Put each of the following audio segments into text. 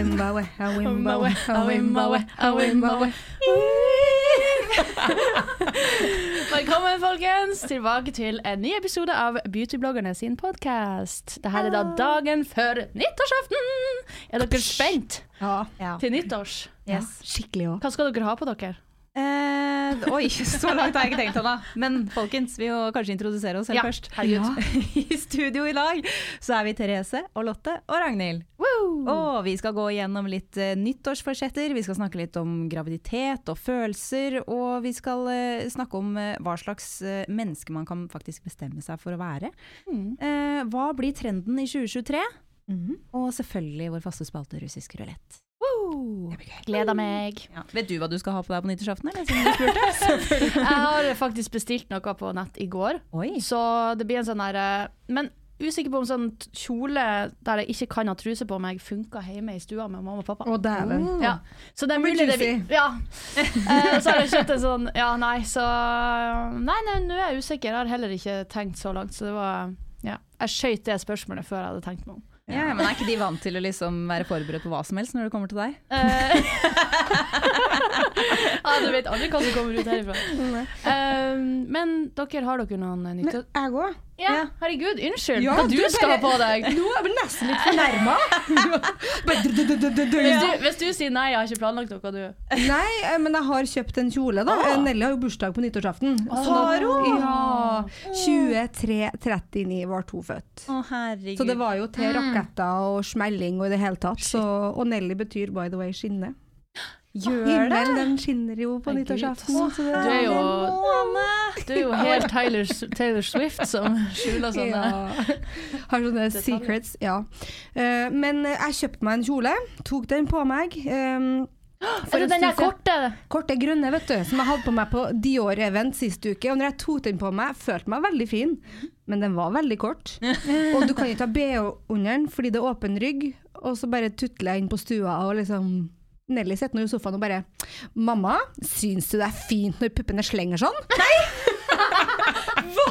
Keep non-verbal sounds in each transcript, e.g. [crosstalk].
Wimbawe, a wimbawe, a wimbawe, a wimbawe. Velkommen, folkens, tilbake til en ny episode av Beautybloggerne sin podkast. Dette er da dagen før nyttårsaften. Er dere spent Ja. til nyttårs? Yes. Skikkelig òg. Hva skal dere ha på dere? Eh, oi, så langt har jeg ikke tenkt ennå. Men folkens, vi må kanskje introdusere oss selv Ja, først. herregud. [laughs] I studio i dag så er vi Therese og Lotte og Ragnhild. Og vi skal gå igjennom litt uh, nyttårsforsetter. Vi skal snakke litt om graviditet og følelser. Og vi skal uh, snakke om uh, hva slags menneske man kan faktisk bestemme seg for å være. Eh, hva blir trenden i 2023? Og selvfølgelig vår faste spalte russisk rulett. Gleder meg. Ja. Vet du hva du skal ha på deg på nyttårsaften? [laughs] Jeg har faktisk bestilt noe på nett i går, Oi. så det blir en sånn derre Men usikker på om sånn kjole der jeg ikke kan ha truse på meg, funker hjemme i stua med mamma og pappa. Å, dæven. Ja, så det er mulig det juicy. Ja. Eh, så har jeg kjøpt en sånn Ja, nei, så nei, nå er jeg usikker. Jeg har heller ikke tenkt så langt, så det var Ja. Jeg skøyt det spørsmålet før jeg hadde tenkt meg om. Ja, men er ikke de vant til å liksom være forberedt på hva som helst når det kommer til deg? Eh, [laughs] ja, du vet aldri hva som kommer ut herifra. Um, men dere, har dere noen nytte... Jeg òg. Ja, herregud, unnskyld. Ja, hva du du skal ha bare- på deg? Nå er jeg vel nesten litt fornærma. [laughs] Hvis du, hvis du sier nei, jeg har ikke planlagt noe, du. Nei, eh, men jeg har kjøpt en kjole, da. Eh, Nelly har jo bursdag på nyttårsaften. Har hun? Ja. 23.39 var hun født. Å, herregud. Så det var jo til raketter og smelling og i det hele tatt. Så, og Nelly betyr by the way skinne. Gjør Himmelen den skinner jo på nyttårsaften. Du du er jo helt Taylor, Taylor Swift som skjuler sånne Ja. Har sånne secrets, ja. Uh, men jeg kjøpte meg en kjole, tok den på meg. Um, Er det den der korte? Korte grønne, vet du, som jeg hadde på meg på Dior-event sist uke. Og når jeg tok den på meg, følte meg veldig fin, men den var veldig kort. [laughs] Og du kan ikke ha BH under den fordi det er åpen rygg, og så bare tutler jeg inn på stua og liksom Nelly setter nå i sofaen og bare 'Mamma, syns du det er fint når puppene slenger sånn?' Nei! [laughs] Hva?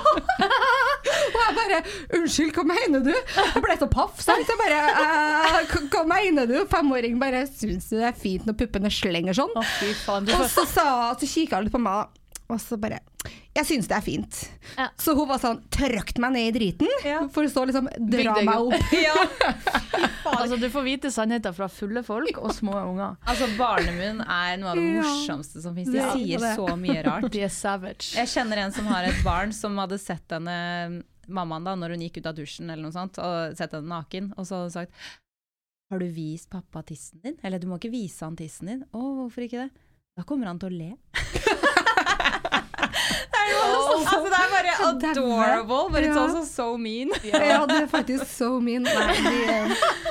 Og jeg bare 'Unnskyld, hva mener du?' Jeg ble så paff, sant. Jeg bare «Eh, hva- 'Hva mener du?' Femåring bare 'Syns du det er fint når puppene slenger sånn?' Fy faen. Og så, sa, så kikka hun litt på meg, og så bare Jeg syns det er fint. Ja. Så hun var sånn Trøkt meg ned i driten, for så liksom dra meg opp. [laughs] Ja. altså, du får vite sannheten fra fulle folk og små unger. Altså, barnemunn er noe av det morsomste som fins. De er sier så mye rart. De er savage. Jeg kjenner en som har et barn som hadde sett henne mammaen da, når hun gikk ut av dusjen eller noe sånt, og sett henne naken, og så hadde hun sagt Har du vist pappa tissen din? Eller du må ikke vise han tissen din. Å, hvorfor ikke det? Da kommer han til å le. Det, altså, det er bare Så adorable, but it's Ja. also so mean. Ja, det er faktisk so mean. Nei,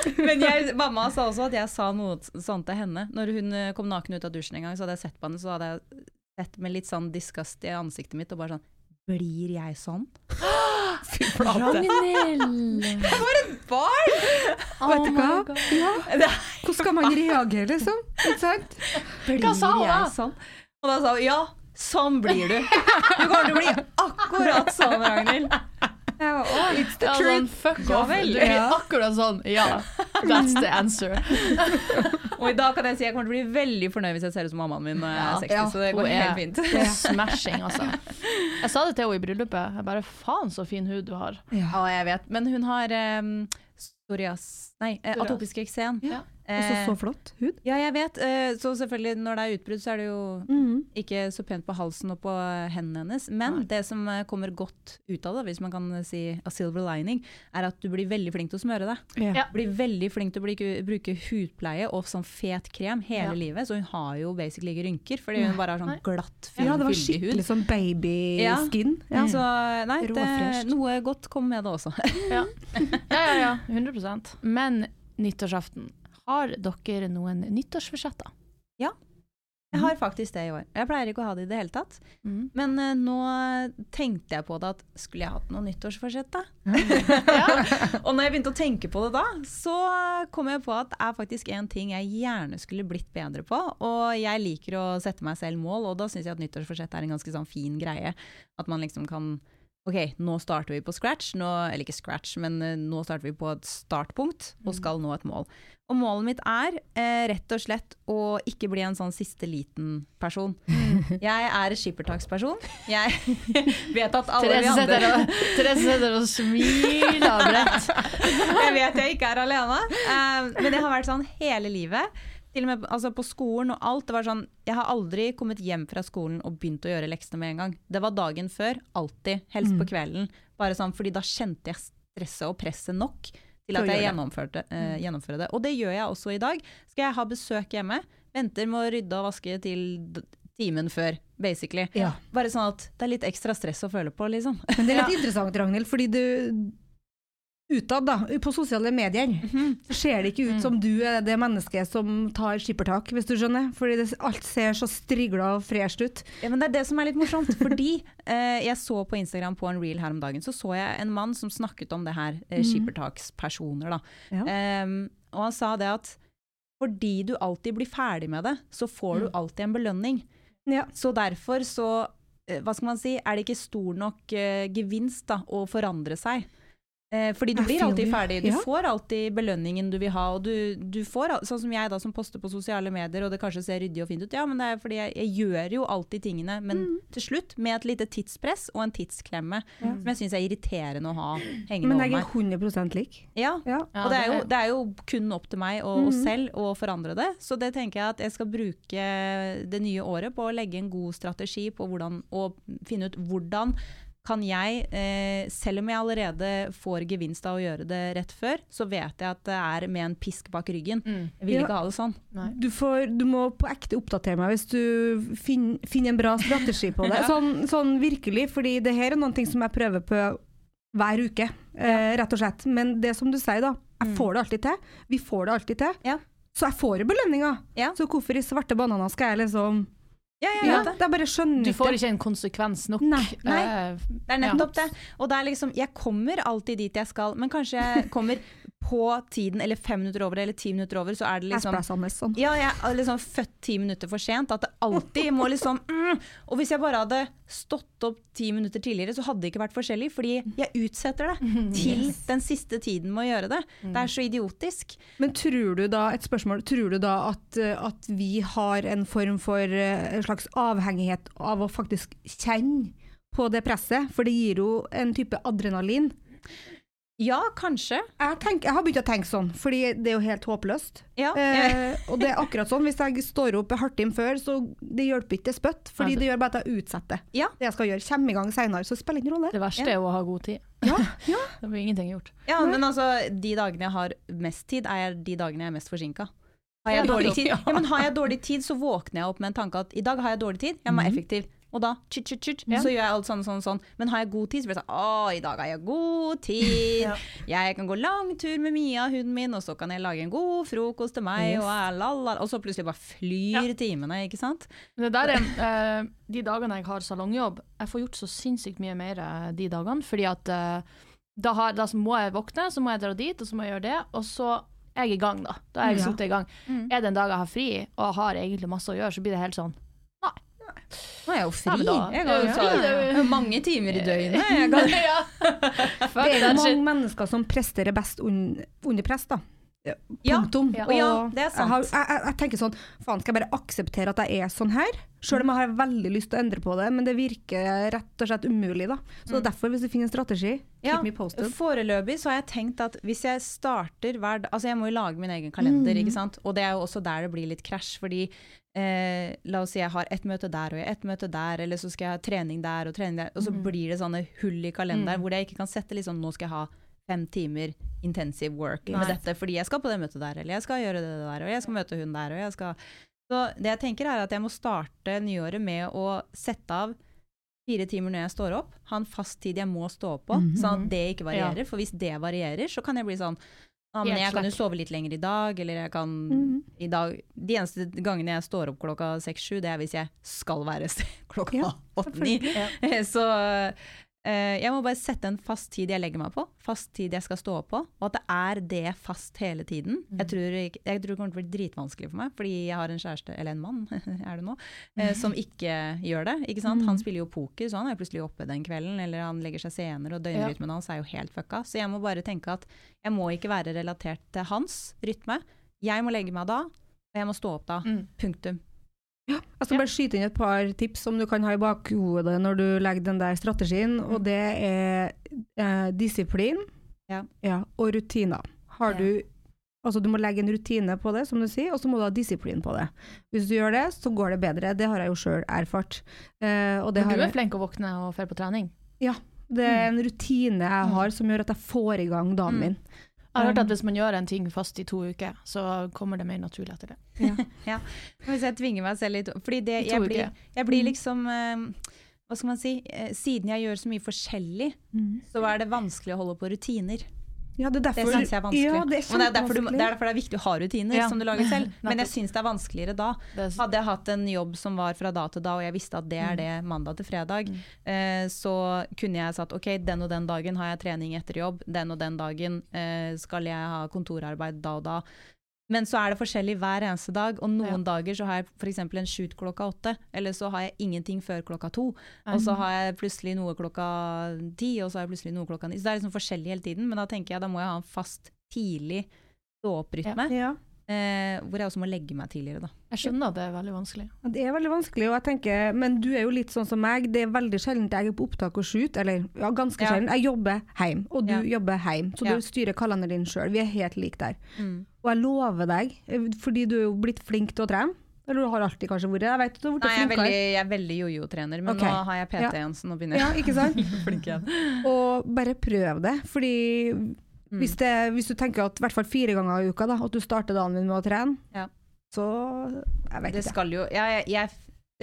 de, Men jeg, mamma sa også at jeg sa noe sånt til henne. Når hun eh, kom naken ut av dusjen en gang, så hadde jeg sett på henne, så hadde jeg sett med litt sånn disgust i ansiktet mitt, og bare sånn Blir jeg sånn? [gasps] Fy flate. Ragnhild! Barn! vet du hva? Ja. Hvordan skal man reagere, liksom? Ikke sant? Blir jeg sånn? Og da sa hun ja, sånn blir du. [laughs] Du kommer til å bli akkurat sånn, Ragnhild. Var, it's the Ja, sånn, truth. fuck Ja off. vel, Du ja. akkurat sånn. Ja, that's the answer. [laughs] Og i dag kan jeg si jeg kommer til å bli veldig fornøyd hvis jeg ser ut som mammaen min når jeg er 60, Ja, så det går er- helt [laughs] fint. Smashing, altså. Jeg sa det til henne i bryllupet. Jeg bare faen så fin hud du har. Ja. Ja, jeg vet. Men hun har um, psorias Nei, eh, atopisk eksem. Ja. Også Eh, så flott hud. Ja, jeg vet. Eh, Så selvfølgelig, når det er utbrudd, så er det jo mm. ikke så pent på halsen og på hendene hennes. Men Nei. det som eh, kommer godt ut av det, hvis man kan si a silver lining, er at du blir veldig flink til å smøre deg. Ja. Ja. Blir veldig flink til å bli, bruke hudpleie og sånn fet krem hele Ja. livet. Så hun har jo basically ikke rynker, fordi hun bare har sånn glatt, fyldig hud. Ja, det var skikkelig sånn babyskin. Ja. Så nei, det, noe godt kom med det også. Ja, [laughs] ja, ja. 100% Men nyttårsaften, har dere noen nyttårsforsetter? Jeg har faktisk det i år. Jeg pleier ikke å ha det i det hele tatt. Mm. Men uh, nå tenkte jeg på det at skulle jeg hatt noe nyttårsforsett, da? [laughs] og når jeg begynte å tenke på det da, så kom jeg på at det er faktisk en ting jeg gjerne skulle blitt bedre på. Og jeg liker å sette meg selv mål, og da syns jeg at nyttårsforsett er en ganske sånn fin greie. At man liksom kan Ok, nå starter vi på scratch, nå, eller ikke scratch, men eh, nå starter vi på et startpunkt og skal nå et mål. Og målet mitt er eh, rett og slett å ikke bli en sånn siste liten-person. Jeg er skippertaksperson. Jeg [laughs] vet at alle vi andre Therese sitter og smiler avbredt. [laughs] Jeg vet jeg ikke er alene. Eh, men det har vært sånn hele livet. Til og med altså på skolen og alt. Det var sånn, jeg har aldri kommet hjem fra skolen og begynt å gjøre leksene med en gang. Det var dagen før. Alltid. Helst på kvelden. Bare sånn, fordi da kjente jeg stresset og presset nok til at jeg gjennomførte, eh, gjennomfører det. Og det gjør jeg også i dag. Skal jeg ha besøk hjemme, venter med å rydde og vaske til timen før, basically. Ja. Bare sånn at det er litt ekstra stress å føle på, liksom. Men det er litt [laughs] interessant, Ragnhild, fordi du utad, da, på sosiale medier, så ser det ikke ut som du er det mennesket som tar skippertak, hvis du skjønner. Fordi det, alt ser så strigla og fresht ut. Ja, men Det er det som er litt morsomt. Fordi eh, jeg så på Instagram på en reel her om dagen, så så jeg en mann som snakket om det her, eh, skippertakspersoner. da. Ja. Eh, og han sa det at fordi du alltid blir ferdig med det, så får du alltid en belønning. Ja. Så derfor så eh, hva skal man si, er det ikke stor nok eh, gevinst da, å forandre seg. Eh, fordi du blir alltid ferdig. Du Ja. får alltid belønningen du vil ha. Og du, du får, sånn som jeg da som poster på sosiale medier, og det kanskje ser ryddig og fint ut. Ja, men det er fordi jeg, jeg gjør jo alltid tingene, men Mm. til slutt med et lite tidspress og en tidsklemme. Som jeg syns er irriterende å ha hengende Men jeg er 100 lik. Ja, Ja. Ja, og det er, jo, det er- jo kun opp til meg og oss Mhm. selv å forandre det. Så det tenker jeg at jeg skal bruke det nye året på å legge en god strategi på hvordan, å finne ut hvordan kan jeg, eh, selv om jeg allerede får gevinst av å gjøre det rett før, så vet jeg at det er med en pisk bak ryggen. Mm. Jeg vil Ja. ikke ha det sånn. Du, får, du må på ekte oppdatere meg hvis du finner finner en bra strategi på det. [laughs] Sånn, sånn virkelig, fordi det her er noen ting som jeg prøver på hver uke, eh, rett og slett. Men det som du sier da, jeg Mm. får det alltid til. Vi får det alltid til. Ja. Så jeg får jo belønninger. Ja. Så hvorfor i svarte bananer skal jeg liksom Ja, ja, ja, det. er bare skjønner Du får ikke. ikke en konsekvens nok. Nei, nei. Eh, Det er nettopp det. Og det er liksom, jeg kommer alltid dit jeg skal, men kanskje jeg kommer på tiden, eller fem minutter over, eller ti minutter over, så er det liksom Jeg sånn. Ja, jeg er liksom født ti minutter for sent. At det alltid må liksom [laughs] mm. Og hvis jeg bare hadde stått opp ti minutter tidligere, så hadde det ikke vært forskjellig. Fordi jeg utsetter det [laughs] til den siste tiden med å gjøre det. Det er så idiotisk. Men tror du da, et spørsmål, tror du da at, eh, at vi har en form for eh, en slags avhengighet av å faktisk kjenne på det presset? For det gir jo en type adrenalin. Ja, kanskje. Jeg, tenk, jeg har begynt å tenke sånn, fordi det er jo helt håpløst. Ja. Eh, og det er akkurat sånn, hvis jeg står opp hardt halvtime før, så det hjelper ikke spøtt, fordi det gjør bare at jeg utsetter Ja. det jeg skal gjøre. Kommer i gang senere, så spiller ingen rolle. Det verste er jo å ha god tid. Ja, ja. [laughs] Det blir ingenting gjort. ja, men altså, de dagene jeg har mest tid, er de dagene jeg er mest forsinka. Har jeg dårlig tid, ja. ja, men har jeg dårlig tid, så våkner jeg opp med en tanke at i dag har jeg dårlig tid, jeg må være Mhm. effektiv. Og da tjut, tjut, tjut, Ja. så gjør jeg alt sånn, sånn, sånn. Men har jeg god tid, så blir det sånn Å, i dag har jeg god tid. Ja. Jeg kan gå lang tur med Mia, hunden min, og så kan jeg lage en god frokost til meg, Yes. og, lala, og så plutselig bare flyr timene, ikke sant? Det der er, eh, de dagene jeg har salongjobb, jeg får gjort så sinnssykt mye mer eh, de dagene, fordi at eh, da, har, da må jeg våkne, så må jeg dra dit, og så må jeg gjøre det, og så er jeg i gang da. Da er jeg Ja. i gang. Mm. Er det en dag jeg har fri, og har egentlig masse å gjøre, så blir det helt sånn, Nå er jeg jo fri. Ja, jeg har jo Ja, det er jo- mange timer i døgnet. Jeg kan, [laughs] ja. [laughs] Det er jo mange mennesker som presterer best un under press, da. Ja, Punktum. ja. Og Ja, det er sant. Jeg, har, jeg, jeg, tenker sånn, faen skal jeg bare akseptere at jeg er sånn her? Selv om jeg har veldig lyst til å endre på det, men det virker rett og slett umulig da. Så er derfor, hvis du finner en strategi, keep Ja, me posted. Foreløpig så har jeg tenkt at hvis jeg starter hver dag Altså jeg må jo lage min egen kalender, Mm. ikke sant. Og det er jo også der det blir litt krasj, fordi eh, la oss si jeg har ett møte der og ett møte der, eller så skal jeg ha trening der og trening der, og så blir det sånne hull i kalenderen hvor jeg ikke kan sette liksom nå skal jeg ha fem timer intensive work med dette fordi jeg skal på det møtet der, eller jeg skal gjøre det der, og jeg skal møte hun der, og jeg skal Så det jeg tenker er at jeg må starte nyåret med å sette av fire timer når jeg står opp, ha en fast tid jeg må stå på, -hmm. sånn at det ikke varierer. For hvis det varierer, så kan jeg bli sånn ja, men jeg kan jo sove litt lenger i dag, eller jeg kan Mhm. i dag De eneste gangene jeg står opp klokka seks-sju, det er hvis jeg skal være [laughs] klokka Ja, åtte-ni. [laughs] Så jeg må bare sette en fast tid jeg legger meg på, fast tid jeg skal stå opp på, og at det er det fast hele tiden. Mm. Jeg, tror, jeg tror det kommer til å bli dritvanskelig for meg, fordi jeg har en kjæreste, eller en mann, [laughs] er det nå, eh, som ikke gjør det. ikke sant? Mm. Han spiller jo poker, så han er plutselig oppe den kvelden, eller han legger seg senere, og døgnrytmen hans er jo helt fucka. Så jeg må bare tenke at jeg må ikke være relatert til hans rytme. Jeg må legge meg da, og jeg må stå opp da. Mm. Punktum. Jeg skal bare skyte inn et par tips som du kan ha i bakhodet når du legger den der strategien, og det er eh, disiplin Ja. og rutiner. Har Ja. du Altså Du må legge en rutine på det, som du sier, og så må du ha disiplin på det. Hvis du gjør det, så går det bedre. Det har jeg jo sjøl erfart. Eh, og det, Men du er flink å våkne og dra på trening. Ja. det er en rutine jeg har som gjør at jeg får i gang dagen Mm. Jeg har hørt Um, at hvis man gjør en ting fast i to uker, så kommer det mer naturlig etter det. Hvis jeg tvinger meg selv litt Fordi det, I to jeg, blir, jeg blir liksom eh, Hva skal man si? Eh, siden jeg gjør så mye forskjellig, så er det vanskelig å holde på rutiner. Ja, det er Det derfor syns jeg er vanskelig. Ja, det er det, er derfor du, det er derfor det er viktig å ha rutiner Ja. som du lager selv. [laughs] Men jeg syns det er vanskeligere da. Hadde jeg hatt en jobb som var fra da til da, og jeg visste at det er det mandag til fredag, eh, så kunne jeg sagt ok, den og den dagen har jeg trening etter jobb, den og den dagen eh, skal jeg ha kontorarbeid da og da. Men så er det forskjellig hver eneste dag, og noen dager så har jeg f.eks. en shoot klokka åtte, eller så har jeg ingenting før klokka to, og så har jeg plutselig noe klokka ti, og så har jeg plutselig noe klokka ni. Så det er liksom forskjellig hele tiden, men da tenker jeg da må jeg ha en fast, tidlig stå-opp-rytme, Ja. eh, hvor jeg også må legge meg tidligere, da. jeg skjønner at det er veldig vanskelig. Ja, Det er veldig vanskelig, og jeg tenker, men du er jo litt sånn som meg. Det er veldig sjelden jeg er på opptak og shoot, eller ja, ganske Ja. sjelden. Jeg jobber hjem, og du Ja. jobber hjem, så Ja. du styrer kalenderen din sjøl. Vi er helt like der. Mm. Og jeg lover deg, eh, fordi du er jo blitt flink til å trene, eller du har alltid kanskje vært jeg vet du har Nei, jeg er veldig, jeg er veldig jojo-trener, men okay. nå har jeg PT igjen, så nå begynner jeg Ja, ikke sant? [laughs] flink igjen. Og bare prøv det, fordi Mm. hvis, det, hvis du tenker at i hvert fall fire ganger i uka, da, at du starter dagen din med å trene, Ja. så jeg vet Det ikke. skal jo Jeg, jeg,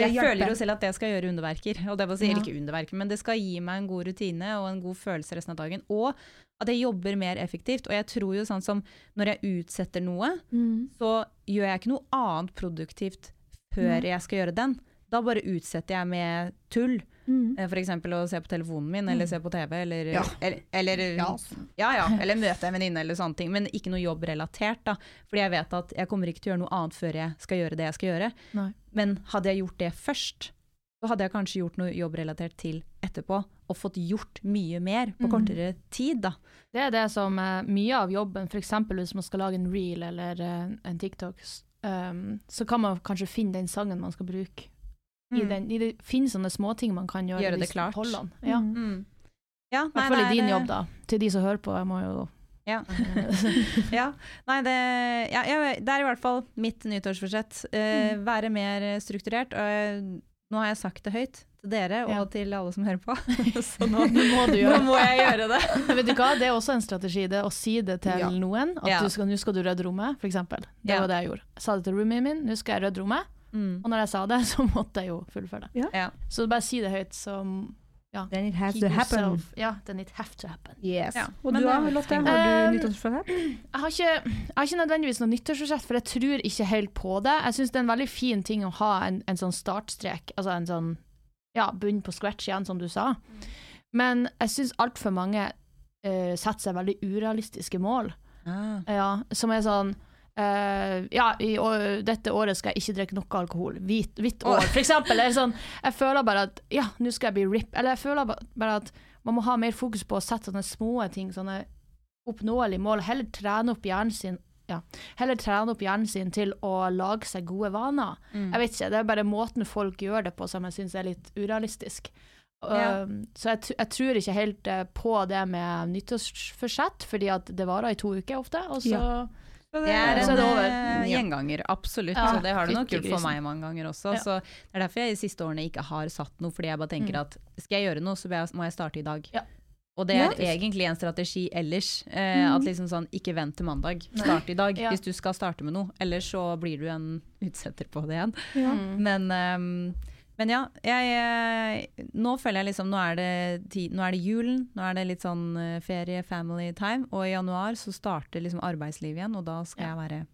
jeg, hjelper. føler jo selv at det skal gjøre underverker. Og det si, Ja. ikke underverker, men det skal gi meg en god rutine og en god følelse resten av dagen. Og at jeg jobber mer effektivt. Og jeg tror jo sånn som når jeg utsetter noe, Mm. så gjør jeg ikke noe annet produktivt før mm. jeg skal gjøre den. Da bare utsetter jeg med tull. Mm. F.eks. For eksempel å se på telefonen min, eller se på TV, eller Ja. eller, eller, Ja, ja, ja, eller møte en venninne, eller sånne ting. Men ikke noe jobbrelatert, da. Fordi jeg vet at jeg kommer ikke til å gjøre noe annet før jeg skal gjøre det jeg skal gjøre. Nei. Men hadde jeg gjort det først, så hadde jeg kanskje gjort noe jobbrelatert til etterpå, og fått gjort mye mer på kortere kortere tid, da. Det er det som er mye av jobben, f.eks. hvis man skal lage en reel eller eh, en TikTok, um, så kan man kanskje finne den sangen man skal bruke. I Mm. den, i det finnes sånne småting man kan gjøre. Gjøre det klart. Ja. Mm. Ja, nei, I hvert fall i din jobb, da. Til de som hører på. Jeg må jo Ja. [laughs] ja. Nei, det, ja, det er i hvert fall mitt nyttårsforsett. Eh, Mm. Være mer strukturert. Og nå har jeg sagt det høyt til dere og Ja. til alle som hører på, [laughs] så nå, Nå må du [laughs] nå må jeg gjøre det. Vet du hva, det er også en strategi, det å si det til noen. At du skal, nå skal du rydde rommet, f.eks. Det var det jeg gjorde. Jeg sa det til roomien min, nå skal jeg rydde rommet. Mm. Og når jeg sa det, [laughs] så måtte jeg jo fullføre det. Ja. Så bare si det høyt, så Then it has keep to happen. yourself Ja, then it have to happen. Yes. Ja. Og Men du da, Lotte? Um, Har du nyttårsforsett? [clears throat] Jeg har, ikke, jeg har ikke nødvendigvis noe nyttårsforsett, for jeg tror ikke helt på det. Jeg syns det er en veldig fin ting å ha en, en sånn startstrek, altså en sånn ja, bunn på scratch igjen, som du sa. Men jeg syns altfor mange uh, setter seg veldig urealistiske mål. Ah. Ja, som er sånn eh, ja, i år, dette året skal jeg ikke drikke noe alkohol. Hvit, hvitt år, for eksempel. Sånn, jeg føler bare at ja, nå skal jeg bli rip. Eller jeg føler bare at man må ha mer fokus på å sette sånne små ting, sånne oppnåelige mål. Heller trene opp hjernen sin ja, heller trene opp hjernen sin til å lage seg gode vaner. Mm. Jeg vet ikke, Det er bare måten folk gjør det på som jeg syns er litt urealistisk. Ja. Uh, så jeg, jeg tror ikke helt eh, på det med nyttårsforsett, fordi at det varer i to uker ofte. Og så Ja. Det er Så en er det over. eh, gjenganger, absolutt. Ja, og det har det nok gjort for meg mange ganger også. Ja. Så det er derfor jeg de siste årene ikke har satt noe, fordi jeg bare tenker Mm. at skal jeg gjøre noe, så må jeg starte i dag. Ja. Og det Ja. er egentlig en strategi ellers. Eh, At liksom sånn, ikke vent til mandag, start i dag Ja. hvis du skal starte med noe. Ellers så blir du en utsetter på det igjen. Ja. Mm. Men, ehm, men ja, jeg, eh, nå føler jeg liksom nå er, det nå er det julen, nå er det litt sånn eh, ferie, family time, og i januar så starter liksom arbeidslivet igjen, og da skal Ja. jeg være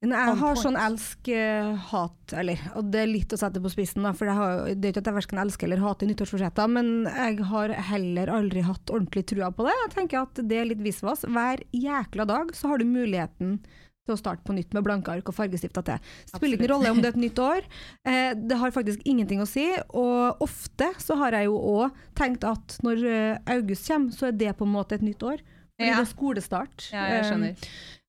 Men jeg har sånn elsk-hat, eller og det er litt å sette på spissen, da, for har, det er ikke at jeg verken elsker eller hater nyttårsforsetter, men jeg har heller aldri hatt ordentlig trua på det. Jeg tenker at det er litt visvas. Hver jækla dag så har du muligheten til å starte på nytt med blanke ark og fargestifter til. Spiller ingen rolle om det er et nytt år. Eh, det har faktisk ingenting å si, og ofte så har jeg jo òg tenkt at når eh, august kommer, så er det på en måte et nytt år. Fordi Ja. det er skolestart. Ja, jeg skjønner. skjønner.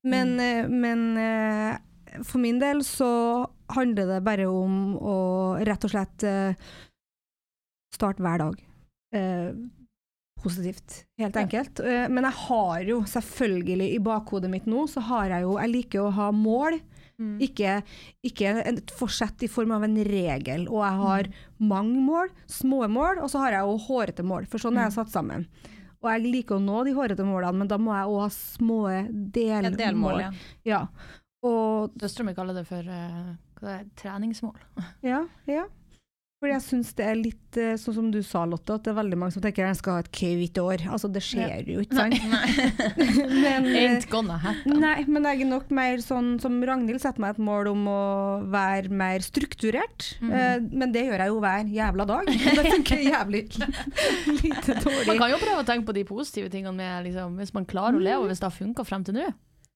men, eh, men eh, for min del så handler det bare om å rett og slett starte hver dag. Positivt, helt enkelt. Eh, men jeg har jo selvfølgelig i bakhodet mitt nå, så har jeg jo Jeg liker å ha mål. Mm. Ikke, ikke et forsett i form av en regel. Og jeg har mange mål, små mål, og så har jeg jo hårete mål, for sånn er jeg satt sammen. Og jeg liker å nå de hårete målene, men da må jeg òg ha små delmål. Ja, delmål, ja. Ja. Og Døstera mi kaller det for uh, det treningsmål. ja, ja. Fordi jeg syns det er litt eh, sånn som du sa, Lotte, at det er veldig mange som tenker at jeg skal ha et kvitt år. Altså, det skjer jo ikke, sant? [laughs] eh. Nei, men jeg er nok mer sånn som Ragnhild setter meg et mål om å være mer strukturert. Mm. Eh, men det gjør jeg jo hver jævla dag. Og [laughs] det funker jævlig [laughs] lite Man kan jo prøve å tenke på de positive tingene med liksom, hvis man klarer å leve, hvis det har funka frem til nå.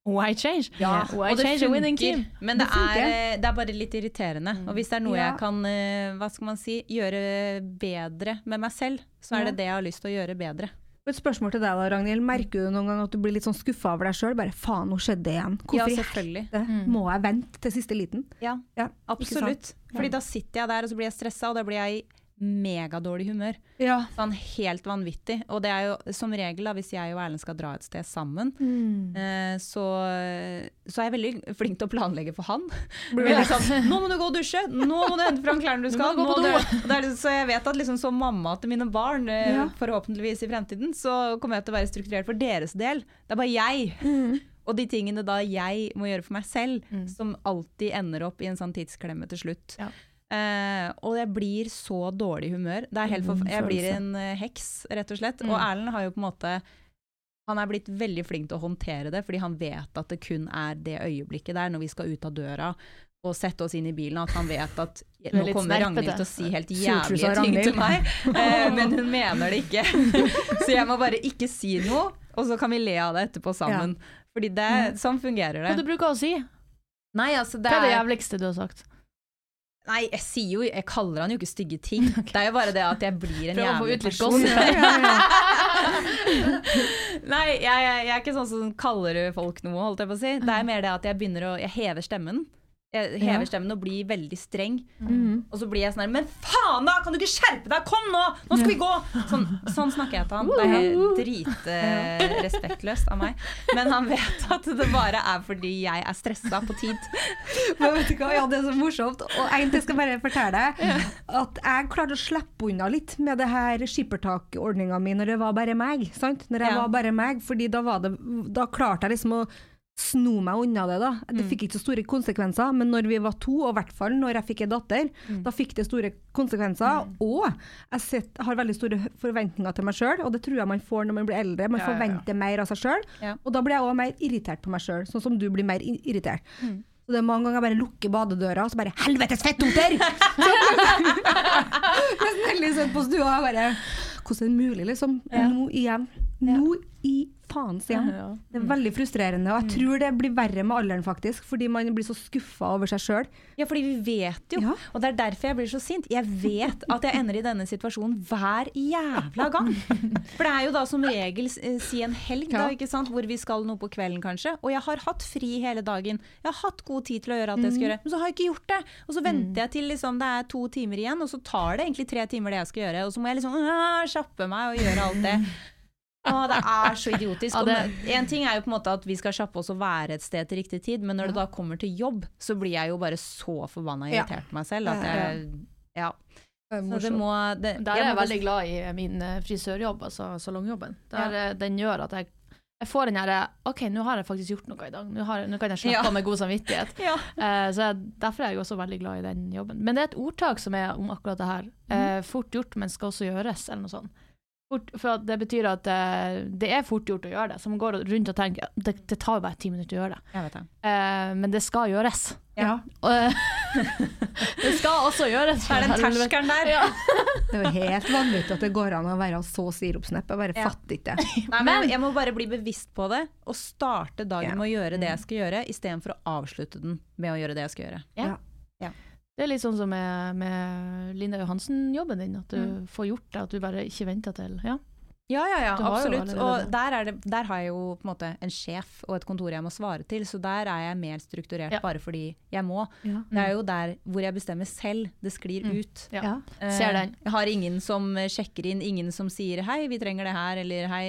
Why change? Ja, Why og det change funker, men det, Det funker. er, eh, det er bare litt irriterende. Og hvis det er noe Ja. jeg kan eh, hva skal man si, gjøre bedre med meg selv, så er det det jeg har lyst til å gjøre bedre. Et spørsmål til deg da, Ragnhild. Merker du noen gang at du blir litt sånn skuffa over deg sjøl? Bare faen, nå skjedde det igjen. Ja, Hvorfor ja, selvfølgelig. Mm. må jeg vente til siste liten? Ja, Ja, absolutt. Fordi da sitter jeg der og så blir jeg stressa, og da blir jeg i megadårlig humør. Ja. Sånn helt vanvittig. Og det er jo som regel, da, hvis jeg og Erlend skal dra et sted sammen, Mm. eh, så, så er jeg veldig flink til å planlegge for han. Veldig sånn, nå må du gå og dusje, nå må du hente fram klærne du skal. [laughs] Nå må du nå må du- er, liksom- så jeg vet at liksom, som mamma til mine barn, eh, Ja. forhåpentligvis i fremtiden, så kommer jeg til å være strukturert for deres del. Det er bare jeg. Mm. Og de tingene da jeg må gjøre for meg selv, Mm. som alltid ender opp i en sånn tidsklemme til slutt. Ja. Eh, og jeg blir så dårlig i humør. Det er helt forf Mm, jeg blir en eh, heks, rett og slett. Mm. Og Erlend har jo på en måte han er blitt veldig flink til å håndtere det, fordi han vet at det kun er det øyeblikket der, når vi skal ut av døra og sette oss inn i bilen, at han vet at nå kommer Ragnhild til å si helt jævlige ting til meg, [laughs] eh, men hun mener det ikke. [laughs] Så jeg må bare ikke si noe, og så kan vi le av det etterpå sammen. Fordi det, sånn fungerer det. Hva du bruker å si? Nei, altså det Hva er det jævligste du har sagt? Nei, jeg sier jo Jeg kaller han jo ikke stygge ting. [laughs] Det er jo bare det at jeg blir en jævlig person. [laughs] Nei, jeg, jeg, jeg er ikke sånn som kaller folk noe, holdt jeg på å si. Det er mer det at jeg begynner å Jeg hever stemmen. Jeg hever stemmen og blir veldig streng. Mm. Og så blir jeg sånn her Men faen, da! Kan du ikke skjerpe deg? Kom nå! Nå skal vi gå! Sånn, sånn snakker jeg til han. Det er dritrespektløst av meg. Men han vet at det bare er fordi jeg er stressa på tid. Men vet du hva, ja, det er så morsomt. Og egentlig skal jeg bare fortelle deg at jeg klarte å slippe unna litt med det her skippertakordninga mi når det var bare meg. Sant? Når jeg Ja. var bare meg, fordi da, var det, da klarte jeg liksom å sno meg unna det. da. Det fikk ikke så store konsekvenser, men når vi var to, og i hvert fall når jeg fikk en datter, da fikk det store konsekvenser. Og jeg sett, har veldig store forventninger til meg sjøl, og det tror jeg man får når man blir eldre. Man Ja, ja, ja. forventer mer av seg sjøl, Ja. og da blir jeg òg mer irritert på meg sjøl, sånn som du blir mer irritert. irritert. Så det er mange ganger jeg bare lukker badedøra, og så bare 'helvetes fettoter!' Nesten [laughs] [laughs] heldig sett på stua. og Bare, hvordan er det mulig, liksom? Ja. Nå igjen. Nå i faen, sier han. Det er veldig frustrerende, og jeg tror det blir verre med alderen, faktisk, fordi man blir så skuffa over seg sjøl. Ja, fordi vi vet jo, Ja. og det er derfor jeg blir så sint. Jeg vet at jeg ender i denne situasjonen hver jævla gang. For det er jo da som regel eh, si en helg, da, ikke sant? hvor vi skal noe på kvelden kanskje. Og jeg har hatt fri hele dagen. Jeg har hatt god tid til å gjøre alt jeg skal gjøre, men så har jeg ikke gjort det. Og så venter jeg til liksom, det er to timer igjen, og så tar det egentlig tre timer det jeg skal gjøre. Og så må jeg liksom øh, kjappe meg og gjøre alt det. Å, det er så idiotisk. Ja, det- En ting er jo på en måte at vi skal kjappe oss og være et sted til riktig tid, men når det da kommer til jobb, så blir jeg jo bare så forbanna Ja. irritert på meg selv at jeg Ja. Det må det, Der er jeg veldig glad i min eh, frisørjobb, altså salongjobben. Der, eh, Den gjør at jeg, jeg får den derre OK, nå har jeg faktisk gjort noe i dag. Nå, har, nå kan jeg slappe Ja. av med god samvittighet. [laughs] Ja. uh, så jeg, Derfor er jeg også veldig glad i den jobben. Men det er et ordtak som er om akkurat det her. Uh, fort gjort, men skal også gjøres, eller noe sånt. Fort, for det betyr at eh, det er fort gjort å gjøre det. Så man går rundt og tenker det, det tar jo bare ti minutter å gjøre det. Jeg vet det. Eh, men det skal gjøres. Ja. Eh, [laughs] det skal også gjøres. Det er den terskelen der. Ja. [laughs] Det er jo helt vanvittig at det går an å være så sirupsnepp. Jeg bare Ja. fatter ikke det. [laughs] Nei, men jeg må bare bli bevisst på det, og starte dagen Ja. med å gjøre det jeg skal gjøre, istedenfor å avslutte den med å gjøre det jeg skal gjøre. Ja. Det er litt sånn som med, med Linda Johansen-jobben din, at du Mm. får gjort det, at du bare ikke venter til Ja. Ja, ja, ja, absolutt. Og der, er det, der har jeg jo på en måte en sjef og et kontor jeg må svare til, så der er jeg mer strukturert Ja. bare fordi jeg må. Ja. Det er jo der hvor jeg bestemmer selv det sklir Mm. ut. Ja. Ja. Eh, Ser den. Jeg har ingen som eh, sjekker inn, ingen som sier 'hei, vi trenger det her', eller 'hei,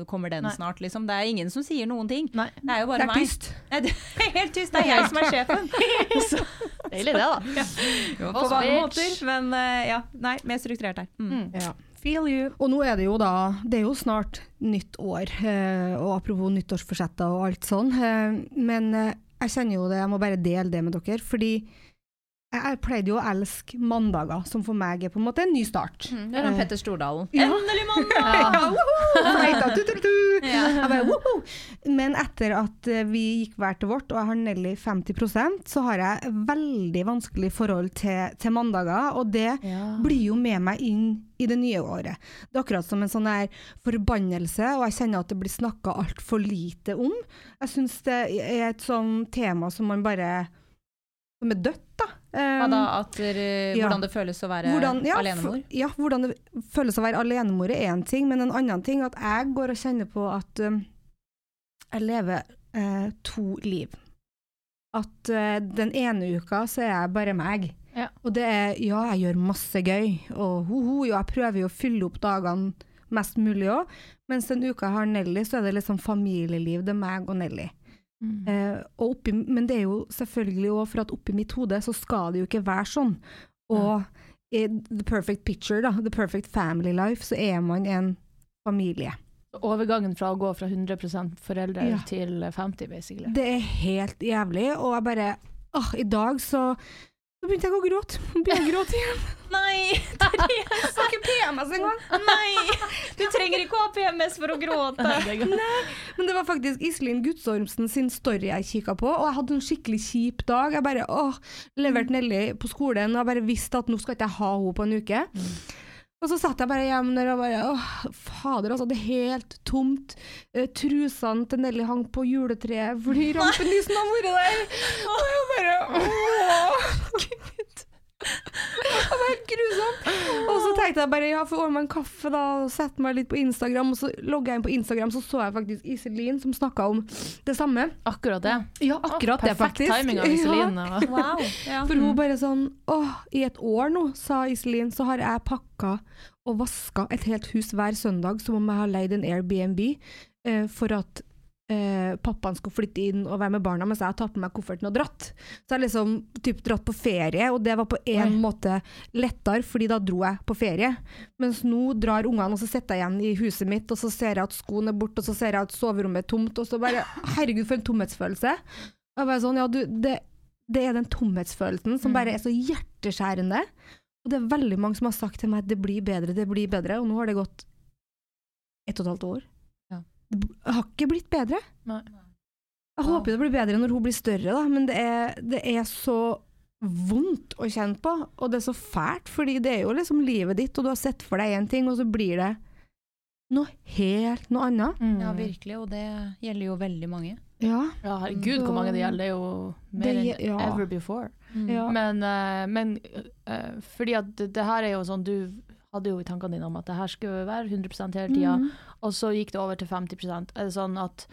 eh, kommer den Nei. snart', liksom. Det er ingen som sier noen ting. Nei. Det er jo bare Det er meg. tyst. Nei, [laughs] det er helt tyst, det er jeg som er [laughs] sjefen. [laughs] Så, Deilig, det, da. på mange måter, men eh, ja, nei, mer strukturert her. Mm. Mm. Ja. Feel you. Og nå er det jo da Det er jo snart nytt år, eh, og apropos nyttårsforsetter og alt sånn. eh, men jeg kjenner jo det, jeg må bare dele det med dere. Fordi jeg, pleide jo å elske mandager, som for meg er på en måte en ny start. Mm. Det er han Petter Stordalen. Ja. Endelig mandag! [laughs] Ja, woohoo! Ja. Jeg bare! Men etter at eh, vi gikk hver til vårt, og jeg har Nelly 50% så har jeg veldig vanskelig forhold til, til mandager, og det blir jo med meg inn i det nye året. Det er akkurat som en sånn her forbannelse, og jeg kjenner at det blir snakka altfor lite om. Jeg syns det er et sånn tema som man bare Som er dødt, da. Hva da? Um, At, Hvordan ja. det føles å være hvordan, ja, alenemor? for- Ja, hvordan det føles å være alenemor er én ting, men en annen ting er at jeg går og kjenner på at um, jeg lever uh, to liv. At uh, den ene uka så er jeg bare meg. Ja. Og det er ja, jeg gjør masse gøy, og ho-ho, jo, jeg prøver jo å fylle opp dagene mest mulig òg. Mens den uka jeg har Nelly, så er det liksom familieliv. Det er meg og Nelly. Mm. Eh, og oppi, men det er jo selvfølgelig òg for at oppi mitt hode så skal det jo ikke være sånn. Og i the perfect picture, da, the perfect family life, så er man en familie. Overgangen fra å gå fra 100 foreldre Ja. til 50, basically. Det er helt jævlig, og jeg bare Åh, i dag så så begynte jeg å gråte. Begynte å gråte igjen. [laughs] Nei! Jeg har ikke PMS engang. Nei! Du trenger ikke å ha PMS for å gråte. Nei, Men det var faktisk Iselin Gudsormsen sin story jeg kikka på, og jeg hadde en skikkelig kjip dag. Jeg bare åh, leverte Nelly på skolen, og jeg bare visste at nå skal ikke jeg ha henne på en uke. Og så satt jeg bare hjemme der og bare åh, fader, altså, det er helt tomt. Eh, trusene til Nelly hang på juletreet fordi rampenissen har vært der. Og jeg bare åh, [laughs] gud. Det var helt grusomt. Og så tenkte jeg bare ja, får ordne meg en kaffe da, og sette meg litt på Instagram. Og så logga jeg inn på Instagram, så så jeg faktisk Iselin som snakka om det samme. Akkurat det. Ja, akkurat det, Perfekt faktisk. timing av Iselin. [laughs] Ja. Wow. Ja. For hun bare sånn Åh, i et år nå, sa Iselin, så har jeg pakka og vaska et helt hus hver søndag som om jeg har leid en Airbnb eh, for at eh, pappaen skulle flytte inn og være med barna, mens jeg har tatt med meg kofferten og dratt. Så jeg har liksom typ dratt på ferie, og det var på en Oi. måte lettere, fordi da dro jeg på ferie. Mens nå drar ungene, og så sitter jeg igjen i huset mitt, og så ser jeg at skoen er borte, og så ser jeg at soverommet er tomt, og så bare Herregud, for en tomhetsfølelse. Og bare sånn, ja, du, det, det er den tomhetsfølelsen som Mm. bare er så hjerteskjærende. Og det er veldig mange som har sagt til meg at det blir bedre, det blir bedre, og nå har det gått ett og et halvt år. Det har ikke blitt bedre. Nei. Jeg håper det blir bedre når hun blir større, da, men det er, det er så vondt å kjenne på, og det er så fælt, fordi det er jo liksom livet ditt, og du har sett for deg én ting, og så blir det noe helt noe annet. Mm. Ja, virkelig, og det gjelder jo veldig mange. Ja. Ja, herregud, hvor mange det gjelder. Det er jo mer Det enn ja. ever before. ja. Men, eh, men eh, fordi at det, det her er jo sånn Du hadde jo i tankene dine om at det her skulle være 100 hele tida, Mm. og så gikk det over til 50% Er det sånn at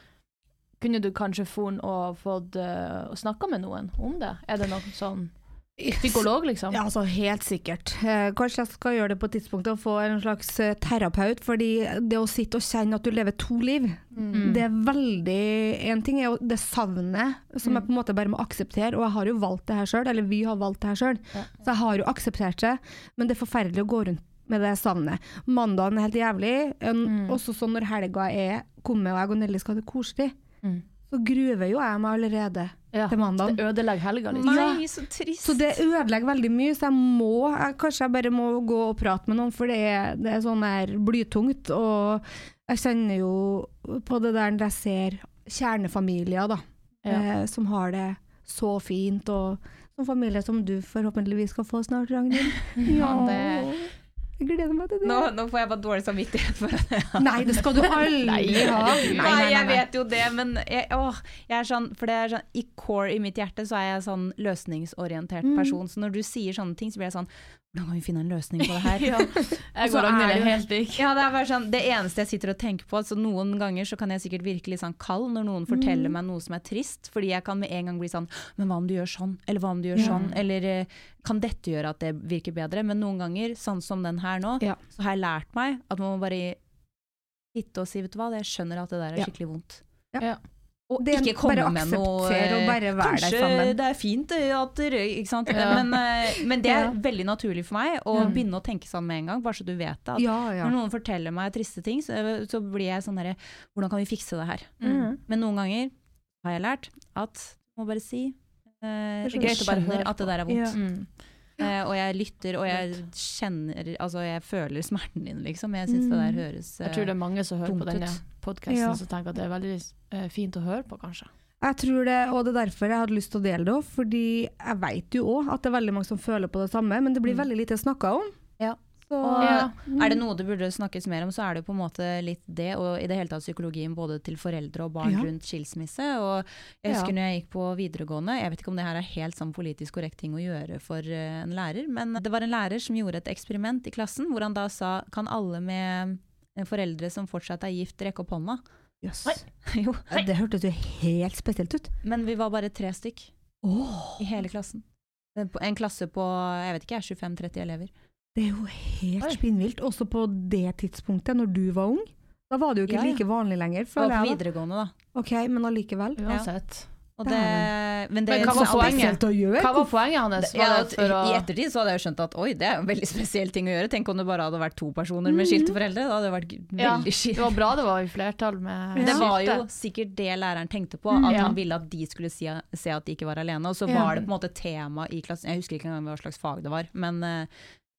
kunne du kanskje for'n og fått uh, snakka med noen om det? Er det noe sånn psykolog, liksom? Ja, altså Helt sikkert. Eh, kanskje jeg skal gjøre det på et tidspunkt og få en slags eh, terapeut. fordi det å sitte og kjenne at du lever to liv, Mm. det er veldig En ting er jo det savnet som jeg på en måte bare må akseptere, og jeg har jo valgt det her sjøl, eller vi har valgt det her sjøl, Ja. så jeg har jo akseptert det, men det er forferdelig å gå rundt med det savnet. Mandagen er helt jævlig, en, Mm. også sånn når helga er kommet og jeg og Nelly skal ha det koselig, Mm. så gruver jo jeg meg allerede Ja, til mandagen. Det ødelegger helga, litt. Nei, så trist. Så det ødelegger veldig mye, så jeg må jeg, Kanskje jeg bare må gå og prate med noen, for det er, det er sånn her blytungt. Og jeg kjenner jo på det der når jeg ser kjernefamilier, da, Ja. eh, som har det så fint, og som familie som du forhåpentligvis skal få snart, Ragnhild. [laughs] Ja, det- jeg gleder meg til det. Nå, nå får jeg bare dårlig samvittighet for det. Nei, det skal du aldri Nei, ha. Nei, Nei, jeg vet jo det, men jeg, åh, jeg er sånn, for det er sånn, i core i mitt hjerte så er jeg sånn løsningsorientert Mm. person. Så når du sier sånne ting, så blir jeg sånn Hvordan kan vi finne en løsning på det her? [laughs] Ja. Jeg går er det- helt. Ja, det er bare sånn, det eneste jeg sitter og tenker på, altså noen ganger så kan jeg sikkert virke litt sånn kald når noen forteller Mm. meg noe som er trist, fordi jeg kan med en gang bli sånn, men hva om du gjør sånn, eller hva om du gjør Ja. sånn, eller eh, kan dette gjøre at det virker bedre? Men noen ganger, sånn som den her nå, Ja. så har jeg lært meg at man må bare sitte og si, vet du hva, jeg skjønner at det der er skikkelig vondt. Ja. Og Det ikke komme bare med noe og bare være der Kanskje sammen. det er fint at dere Ikke sant. Ja. Men, eh, men det er Ja. veldig naturlig for meg å Mm. begynne å tenke sånn med en gang, bare så du vet det. At Ja, ja. Når noen forteller meg triste ting, så, så blir jeg sånn derre Hvordan kan vi fikse det her? Mm. Men noen ganger har jeg lært at må bare si eh, Det er Jeg greit å bare skjønner høre at det der er vondt. Ja. Mm. Eh, og jeg lytter, og jeg kjenner Altså, jeg føler smerten din, liksom. Jeg syns det der Mm. høres Jeg tror det er mange som hører på denne podkasten Ja. som tenker at det er veldig eh, fint å høre på, kanskje. Jeg tror det, og det er derfor jeg hadde lyst til å dele det òg, fordi jeg vet jo òg at det er veldig mange som føler på det samme, men det blir Mm. veldig lite snakka om. Ja. Så, Ja. er det noe det burde snakkes mer om, så er det jo på en måte litt det, og i det hele tatt psykologien både til foreldre og barn Ja. rundt skilsmisse. Og jeg husker Ja. når jeg gikk på videregående, jeg vet ikke om det her er helt sånn politisk korrekt ting å gjøre for eh, en lærer, men det var en lærer som gjorde et eksperiment i klassen, hvor han da sa kan alle med foreldre som fortsatt er gift, rekke opp hånda? Jøss. [laughs] jo, Det hørtes jo helt spesielt ut. men vi var bare tre stykk i hele klassen. En en klasse på jeg vet ikke, 25-30 elever. Det er jo helt Oi. spinnvilt. Også på det tidspunktet, når du var ung. Da var det jo ikke Ja, ja. like vanlig lenger, Det var på jeg. videregående, da. Ok, men allikevel. Uansett. Og det, men det Men hva var poenget? Hva var poenget hans? Ja, Var å I ettertid så hadde jeg skjønt at oi, det er en veldig spesiell ting å gjøre. Tenk om det bare hadde vært to personer med skilte foreldre. Da hadde det vært g- Ja, Det var bra det var i flertall med Det var jo sikkert det læreren tenkte på, Mm. at Ja. han ville at de skulle si, se at de ikke var alene. Og så Ja. var det på en måte tema i klassen, jeg husker ikke engang hva slags fag det var, men eh,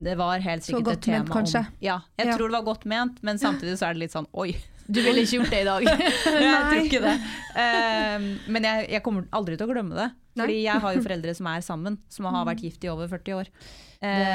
det var helt sikkert et tema ment, kanskje? om Ja, jeg Ja. tror det var godt ment, men samtidig så er det litt sånn oi. [laughs] Du ville ikke gjort det i dag. [laughs] [laughs] jeg tror ikke det. Eh, men jeg, jeg kommer aldri til å glemme det. Fordi jeg har jo foreldre som er sammen, som har vært gift i over 40 år. Eh,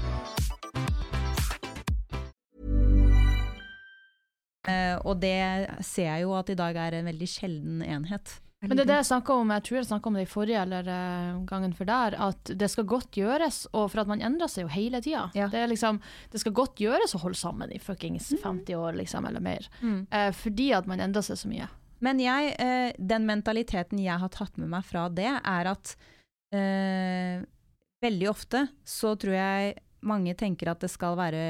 Og det ser jeg jo at i dag er en veldig sjelden enhet. Men det er det jeg snakka om, jeg tror jeg snakka om det i forrige eller eh, gangen for der, at det skal godt gjøres, og for at man endrer seg jo hele tida. Ja. Det, er liksom, det skal godt gjøres å holde sammen i fuckings 50 år, liksom, eller mer. Eh, fordi at man endrer seg så mye. Men jeg, eh, den mentaliteten jeg har tatt med meg fra det, er at eh, veldig ofte så tror jeg mange tenker at det skal være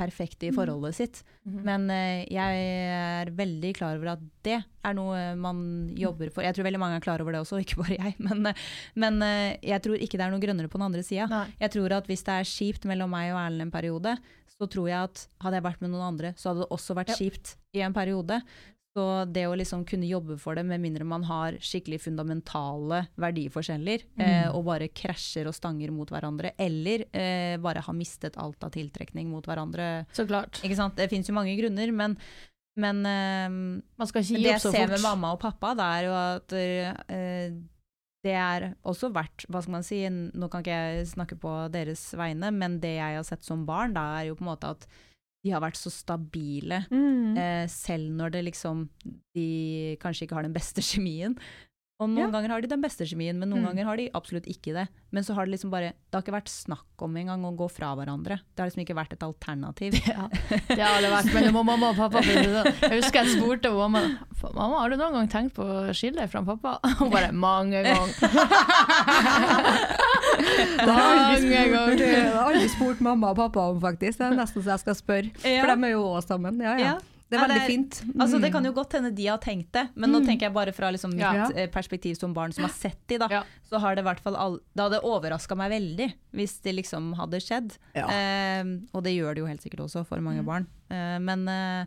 perfekt i forholdet sitt. Mhm. Men eh, jeg er veldig klar over at det er noe man jobber for. Jeg tror veldig mange er klar over det også, ikke bare jeg. [laughs] Men, men eh, jeg tror ikke det er noe grønnere på den andre sida. Jeg tror at hvis det er kjipt mellom meg og Erlend en periode, så tror jeg at hadde jeg vært med noen andre, så hadde det også vært kjipt i en periode. Så det å liksom kunne jobbe for det, med mindre man har skikkelig fundamentale verdiforskjeller, eh, og bare krasjer og stanger mot hverandre, eller eh, bare har mistet alt av tiltrekning mot hverandre. Så klart. Det fins jo mange grunner, men, men eh, Man skal ikke det gi jeg opp så ser fort. med mamma og pappa, det er jo at eh, det er også verdt hva skal man si, nå kan ikke jeg snakke på deres vegne, men det jeg har sett som barn, da er jo på en måte at de har vært så stabile, Mm. eh, selv når det liksom, de kanskje ikke har den beste kjemien. Og noen Ja. ganger har de den beste kjemien, men noen Mm. ganger har de absolutt ikke det. Men så har det liksom bare, det har ikke vært snakk om engang å gå fra hverandre. Det har liksom ikke vært et alternativ. Ja, det har det vært mellom mamma og pappa. Jeg husker jeg spurte mamma Mamma, har du noen gang tenkt på å skille deg fra pappa. [laughs] Hun bare mange ganger. [laughs] Det har aldri Mange spurt, ganger. [laughs] jeg har aldri spurt mamma og pappa om, faktisk. Det er nesten så jeg skal spørre. Ja. For de er jo også sammen. Ja, ja. Ja. Det er det veldig er- fint. Altså, det Mm. kan jo godt hende de har tenkt det, men nå tenker jeg bare fra liksom mitt Ja. eh, perspektiv som barn som har sett de, da. Ja. Så har det i hvert fall all, Det hadde overraska meg veldig hvis det liksom hadde skjedd. Ja. Eh, og det gjør det jo helt sikkert også for mange barn. Eh, men eh,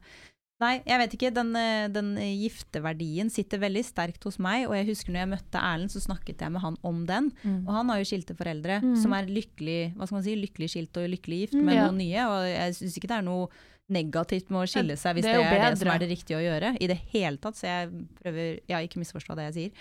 Nei, jeg vet ikke. Den, eh, den gifteverdien sitter veldig sterkt hos meg. Og jeg husker når jeg møtte Erlend, så snakket jeg med han om den. Mm. Og han har jo skilte foreldre som er lykkelig hva skal man si, lykkelig skilt og lykkelig gift Mm. med Ja. noen nye. Og jeg syns ikke det er noe negativt med å skille seg hvis det det er er, det som er det riktige å gjøre. I det hele tatt. Så jeg prøver Ja, ikke misforstå det jeg sier.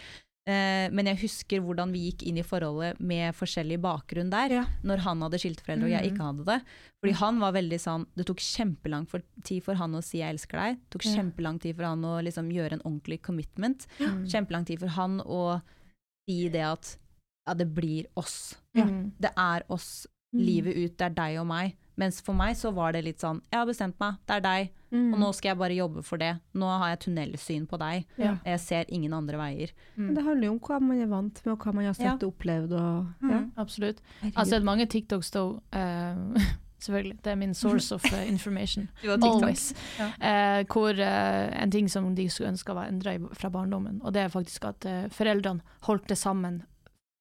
Eh, men jeg husker hvordan vi gikk inn i forholdet med forskjellig bakgrunn der. Ja. Når han hadde skilteforeldre og jeg ikke hadde det. Fordi han var veldig sånn Det tok kjempelang for, tid for han å si 'jeg elsker deg'. Det tok Ja. kjempelang tid for han å liksom gjøre en ordentlig commitment. Kjempelang tid for han å si det at ja, det blir oss. Ja. Mm. Det er oss livet ut, det er deg og meg. Mens for meg så var det litt sånn, jeg har bestemt meg, det er deg, Mm. og nå skal jeg bare jobbe for det. Nå har jeg tunnelsyn på deg, Ja. jeg ser ingen andre veier. Men Det handler jo om hva man er vant med, og hva man har sett og opplevd. Og, ja. Absolutt. Jeg har sett mange TikToks da. eh, [laughs] selvfølgelig. Det er min source of uh, information. [laughs] Always. Eh, hvor eh, en ting som de skulle ønske var endra fra barndommen, og det er faktisk at eh, foreldrene holdt det sammen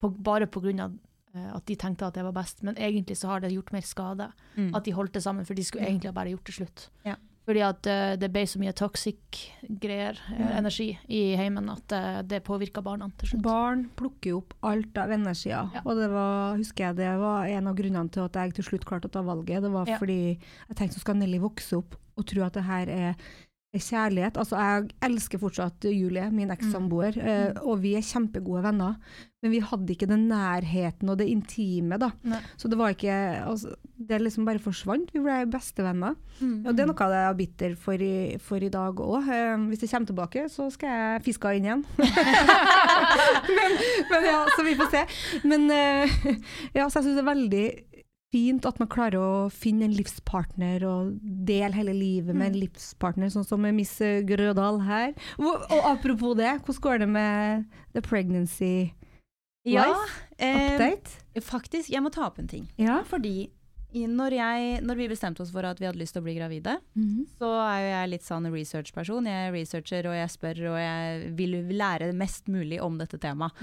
på, bare pga. At de tenkte at det var best, men egentlig så har det gjort mer skade. Mm. At de holdt det sammen, for de skulle egentlig ha bare gjort det slutt. Ja. Fordi at uh, det ble så mye toxic greier, mm. energi, i heimen at uh, det påvirka barna til slutt. Barn plukker jo opp alt av energier, Ja. og det var, husker jeg, det var en av grunnene til at jeg til slutt klarte å ta valget. Det var Ja. fordi jeg tenkte så skal Nelly vokse opp og tro at det her er, er kjærlighet. Altså, jeg elsker fortsatt Julie, min ekssamboer, mm. og vi er kjempegode venner. Men vi hadde ikke den nærheten og det intime, da. Nei. Så det var ikke altså, Det liksom bare forsvant. Vi ble bestevenner. Mm. Og det er noe jeg er bitter for i, for i dag òg. hvis jeg kommer tilbake, så skal jeg fiske inn igjen. [laughs] [laughs] men, men ja, så vi får se. Men eh, [laughs] ja, så jeg syns det er veldig fint at man klarer å finne en livspartner og dele hele livet med en livspartner, sånn som med Miss Grødal her. Og, og apropos det, hvordan går det med the pregnancy Ja, life eh, update? faktisk, jeg må ta opp en ting. Ja. Fordi når, jeg, når vi bestemte oss for at vi hadde lyst til å bli gravide, så er jo jeg litt sånn researchperson. Jeg researcher og jeg spør og jeg vil lære mest mulig om dette temaet.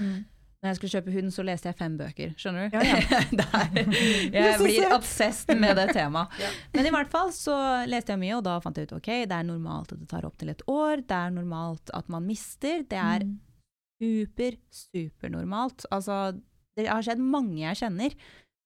Når jeg skulle kjøpe hund, så leste jeg fem bøker. Skjønner du? [laughs] Der. Jeg [laughs] blir obsessed med det temaet. Men i hvert fall så leste jeg mye, og da fant jeg ut ok, det er normalt at det tar opptil et år. Det er normalt at man mister. Det er super, supernormalt. Altså, det har skjedd mange jeg kjenner.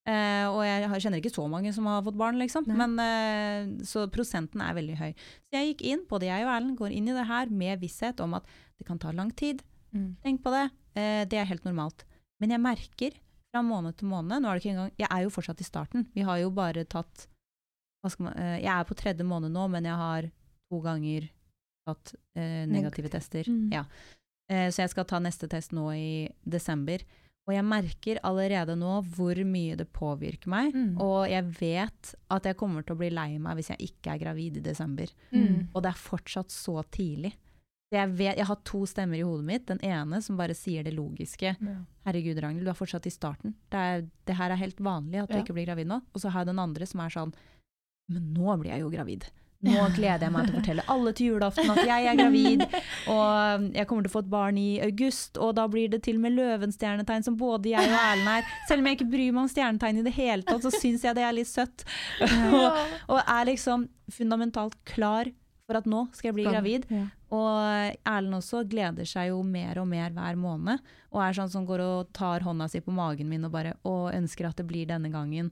Uh, og jeg kjenner ikke så mange som har fått barn, liksom. Men, uh, så prosenten er veldig høy. Så jeg gikk inn, både jeg og Erlend går inn i det her med visshet om at det kan ta lang tid. Mm. Tenk på det. Eh, det er helt normalt. Men jeg merker fra måned til måned nå er det ikke engang, Jeg er jo fortsatt i starten. Vi har jo bare tatt man, eh, Jeg er på tredje måned nå, men jeg har to ganger tatt eh, negative tester. Mm. Ja. Eh, så jeg skal ta neste test nå i desember. Og jeg merker allerede nå hvor mye det påvirker meg. Mm. Og jeg vet at jeg kommer til å bli lei meg hvis jeg ikke er gravid i desember. Mm. Og det er fortsatt så tidlig. Jeg, vet, jeg har to stemmer i hodet mitt. Den ene som bare sier det logiske. Ja. Herregud, Ragnhild, du er fortsatt i starten. Det, er, det her er helt vanlig at du Ja. ikke blir gravid nå. Og så har jeg den andre som er sånn Men nå blir jeg jo gravid. Nå gleder jeg meg til å fortelle alle til julaften at jeg er gravid, og jeg kommer til å få et barn i august, og da blir det til og med løvenstjernetegn som både jeg og Erlend er. Selv om jeg ikke bryr meg om stjernetegn i det hele tatt, så syns jeg det er litt søtt. og, og er liksom fundamentalt klar for at nå skal jeg bli gravid. Ja. Og Erlend også gleder seg jo mer og mer hver måned. Og er sånn som går og tar hånda si på magen min og bare og ønsker at det blir denne gangen.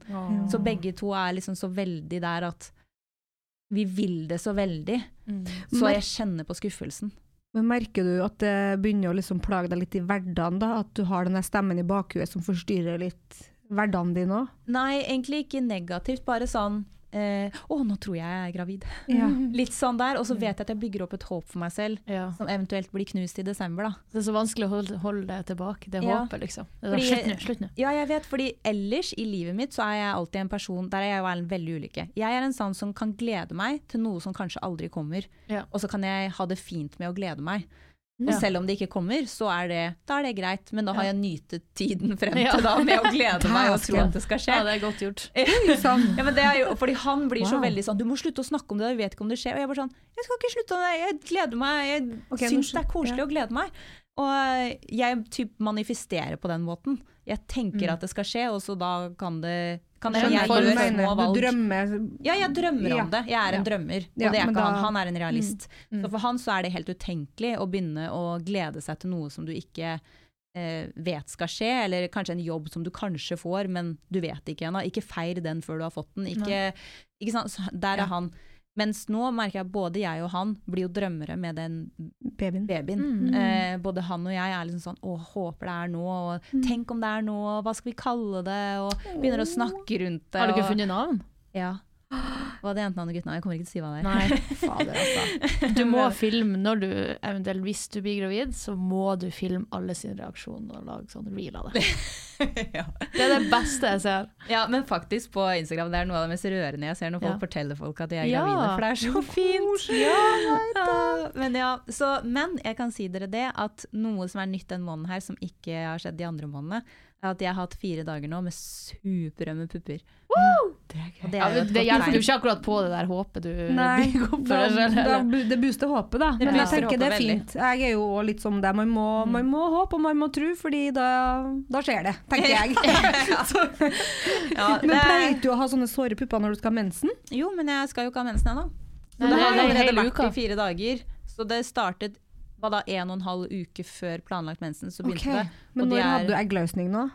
Så begge to er liksom så veldig der at vi vil det så veldig. Mm. Så jeg kjenner på skuffelsen. Men merker du at det begynner å liksom plage deg litt i hverdagen, da? At du har den stemmen i bakhuet som forstyrrer litt hverdagen din òg? Nei, egentlig ikke negativt, bare sånn eh, Å, nå tror jeg jeg er gravid. Ja. [laughs] Litt sånn der. Og så vet jeg at jeg bygger opp et håp for meg selv, Ja. som eventuelt blir knust i desember, da. Det er så vanskelig å holde, holde det tilbake, det Ja. håpet, liksom. Det er Fordi- sånn, slutt nå, slutt nå. Ja, jeg vet, fordi ellers i livet mitt så er jeg alltid en person Der er jeg Erlend veldig ulike. Jeg er en sånn som kan glede meg til noe som kanskje aldri kommer, Ja. og så kan jeg ha det fint med å glede meg. Og selv om det ikke kommer, så er det, da er det greit, men da har Ja. jeg nytet tiden frem Ja. til da med å glede meg og tro at det skal skje. Ja, det er godt gjort. [laughs] Ja, men det er jo, fordi han blir så veldig sånn Du må slutte å snakke om det, du vet ikke om det skjer. Og jeg bare sånn Jeg skal ikke slutte om det, jeg gleder meg. Jeg okay, syns det er koselig ja. å glede meg. Og jeg typ manifesterer på den måten. Jeg tenker Mm. at det skal skje, og så da kan det kan jeg, jeg gjøre små valg. Du drømmer Ja, jeg drømmer om det. Jeg er en drømmer, og det er ikke han. Han er en realist. Mm. Så for han så er det helt utenkelig å begynne å glede seg til noe som du ikke eh, vet skal skje, eller kanskje en jobb som du kanskje får, men du vet ikke ennå. Ikke feir den før du har fått den. Ikke, ikke sant? Så der er han. Mens nå merker jeg at både jeg og han blir jo drømmere med den babyen. babyen. Mm. Eh, både han og jeg er liksom sånn Å, håper det er nå, og tenk om det er nå, hva skal vi kalle det? Og begynner å snakke rundt det. Har du ikke funnet navn? Ja. Hva er det jentenavnet og guttenavnet? Jeg kommer ikke til å si hva det er. Nei, [laughs] fader altså. Du må filme når du eventuelt, hvis du blir gravid, så må du filme alle sine reaksjoner og lage sånn reel av det. [laughs] ja. Det er det beste jeg ser. Ja, men faktisk på Instagram det er noe av det mest rørende jeg ser når folk Ja. forteller folk at de er Ja. gravide, for det er så fint. Ja, men ja, så, men jeg kan si dere det, at noe som er nytt den måneden her, som ikke har skjedd de andre månedene, at jeg har hatt fire dager nå med superømme pupper. Det er gøy. det er ja, det hjelper jo ikke akkurat på det der håpet du Nei, bygger opp for deg selv. da, det booster håpet, da. Det Men jeg tenker det er veldig. fint. Jeg er jo litt som deg. Man må, man må håpe og man må tro, fordi da, da skjer det, tenker [laughs] jeg. [laughs] Ja, Men det, pleier du å ha sånne såre pupper når du skal ha mensen? jo, men jeg skal jo ikke ha mensen ennå. Det det har er allerede vært i fire dager. Så det startet hva da, en og en halv uke før planlagt mensen, så begynte okay. det. Men når de er- hadde du eggløsning nå?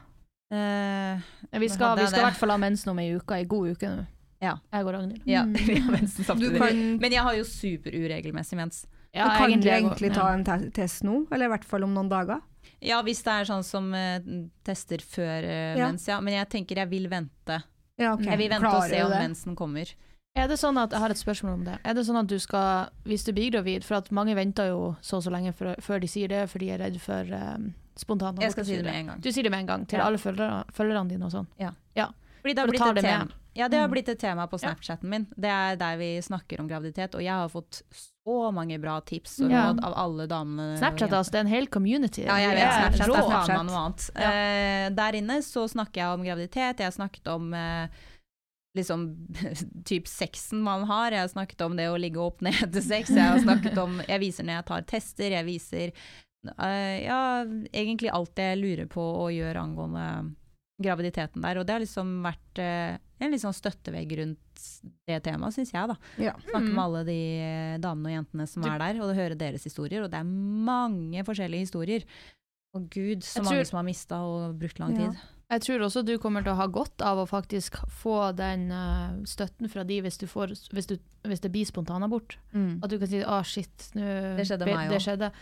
Eh, Vi skal, vi skal i hvert fall ha mensen om ei uke, ei god uke nå. Ja. Jeg og Ragnhild. ja, vi har mensen samtidig. kan, Men jeg har jo superuregelmessig mens. Ja, du kan du egentlig ta en te test nå, eller i hvert fall om noen dager? Ja, hvis det er sånn som uh, tester før uh, Ja. mens, ja. Men jeg tenker jeg vil vente. Ja, okay. Jeg vil vente Klarer og se om det? mensen kommer. Er det sånn at, Jeg har et spørsmål om det. Er det sånn at du skal, hvis du blir gravid For at mange venter jo så og så lenge for, før de sier det, for de er redd for um, spontan Jeg skal si det med en gang. Du sier det med en gang, til Ja. alle følgere, følgerne dine og sånn. Fordi det har blitt et tema. Ja, det har Mm. blitt et tema på Snapchaten min. Det er der vi snakker om graviditet, og jeg har fått så mange bra tips og råd av alle damene. Snapchat altså, det er en hel community. Ja, jeg vet. Snapchat Det er Snapchat. Eh, der inne så snakker jeg om graviditet, jeg har snakket om eh, liksom [laughs] typ sexen man har, jeg har snakket om det å ligge opp ned etter sex, jeg har snakket om Jeg viser når jeg tar tester, jeg viser uh, Ja, egentlig alt jeg lurer på og gjør angående graviditeten der, og det har liksom vært uh, en litt sånn støttevegg rundt det temaet, syns jeg, da. Ja. Snakke Mm. med alle de eh, damene og jentene som er der, og høre deres historier. Og det er mange forskjellige historier. Og gud, så tror... mange som har mista og brukt lang tid. Ja. Jeg tror også du kommer til å ha godt av å faktisk få den uh, støtten fra de hvis, du får, hvis, du, hvis det blir spontanabort. Mm. At du kan si 'å, shit, nu, Det skjedde meg skjedde.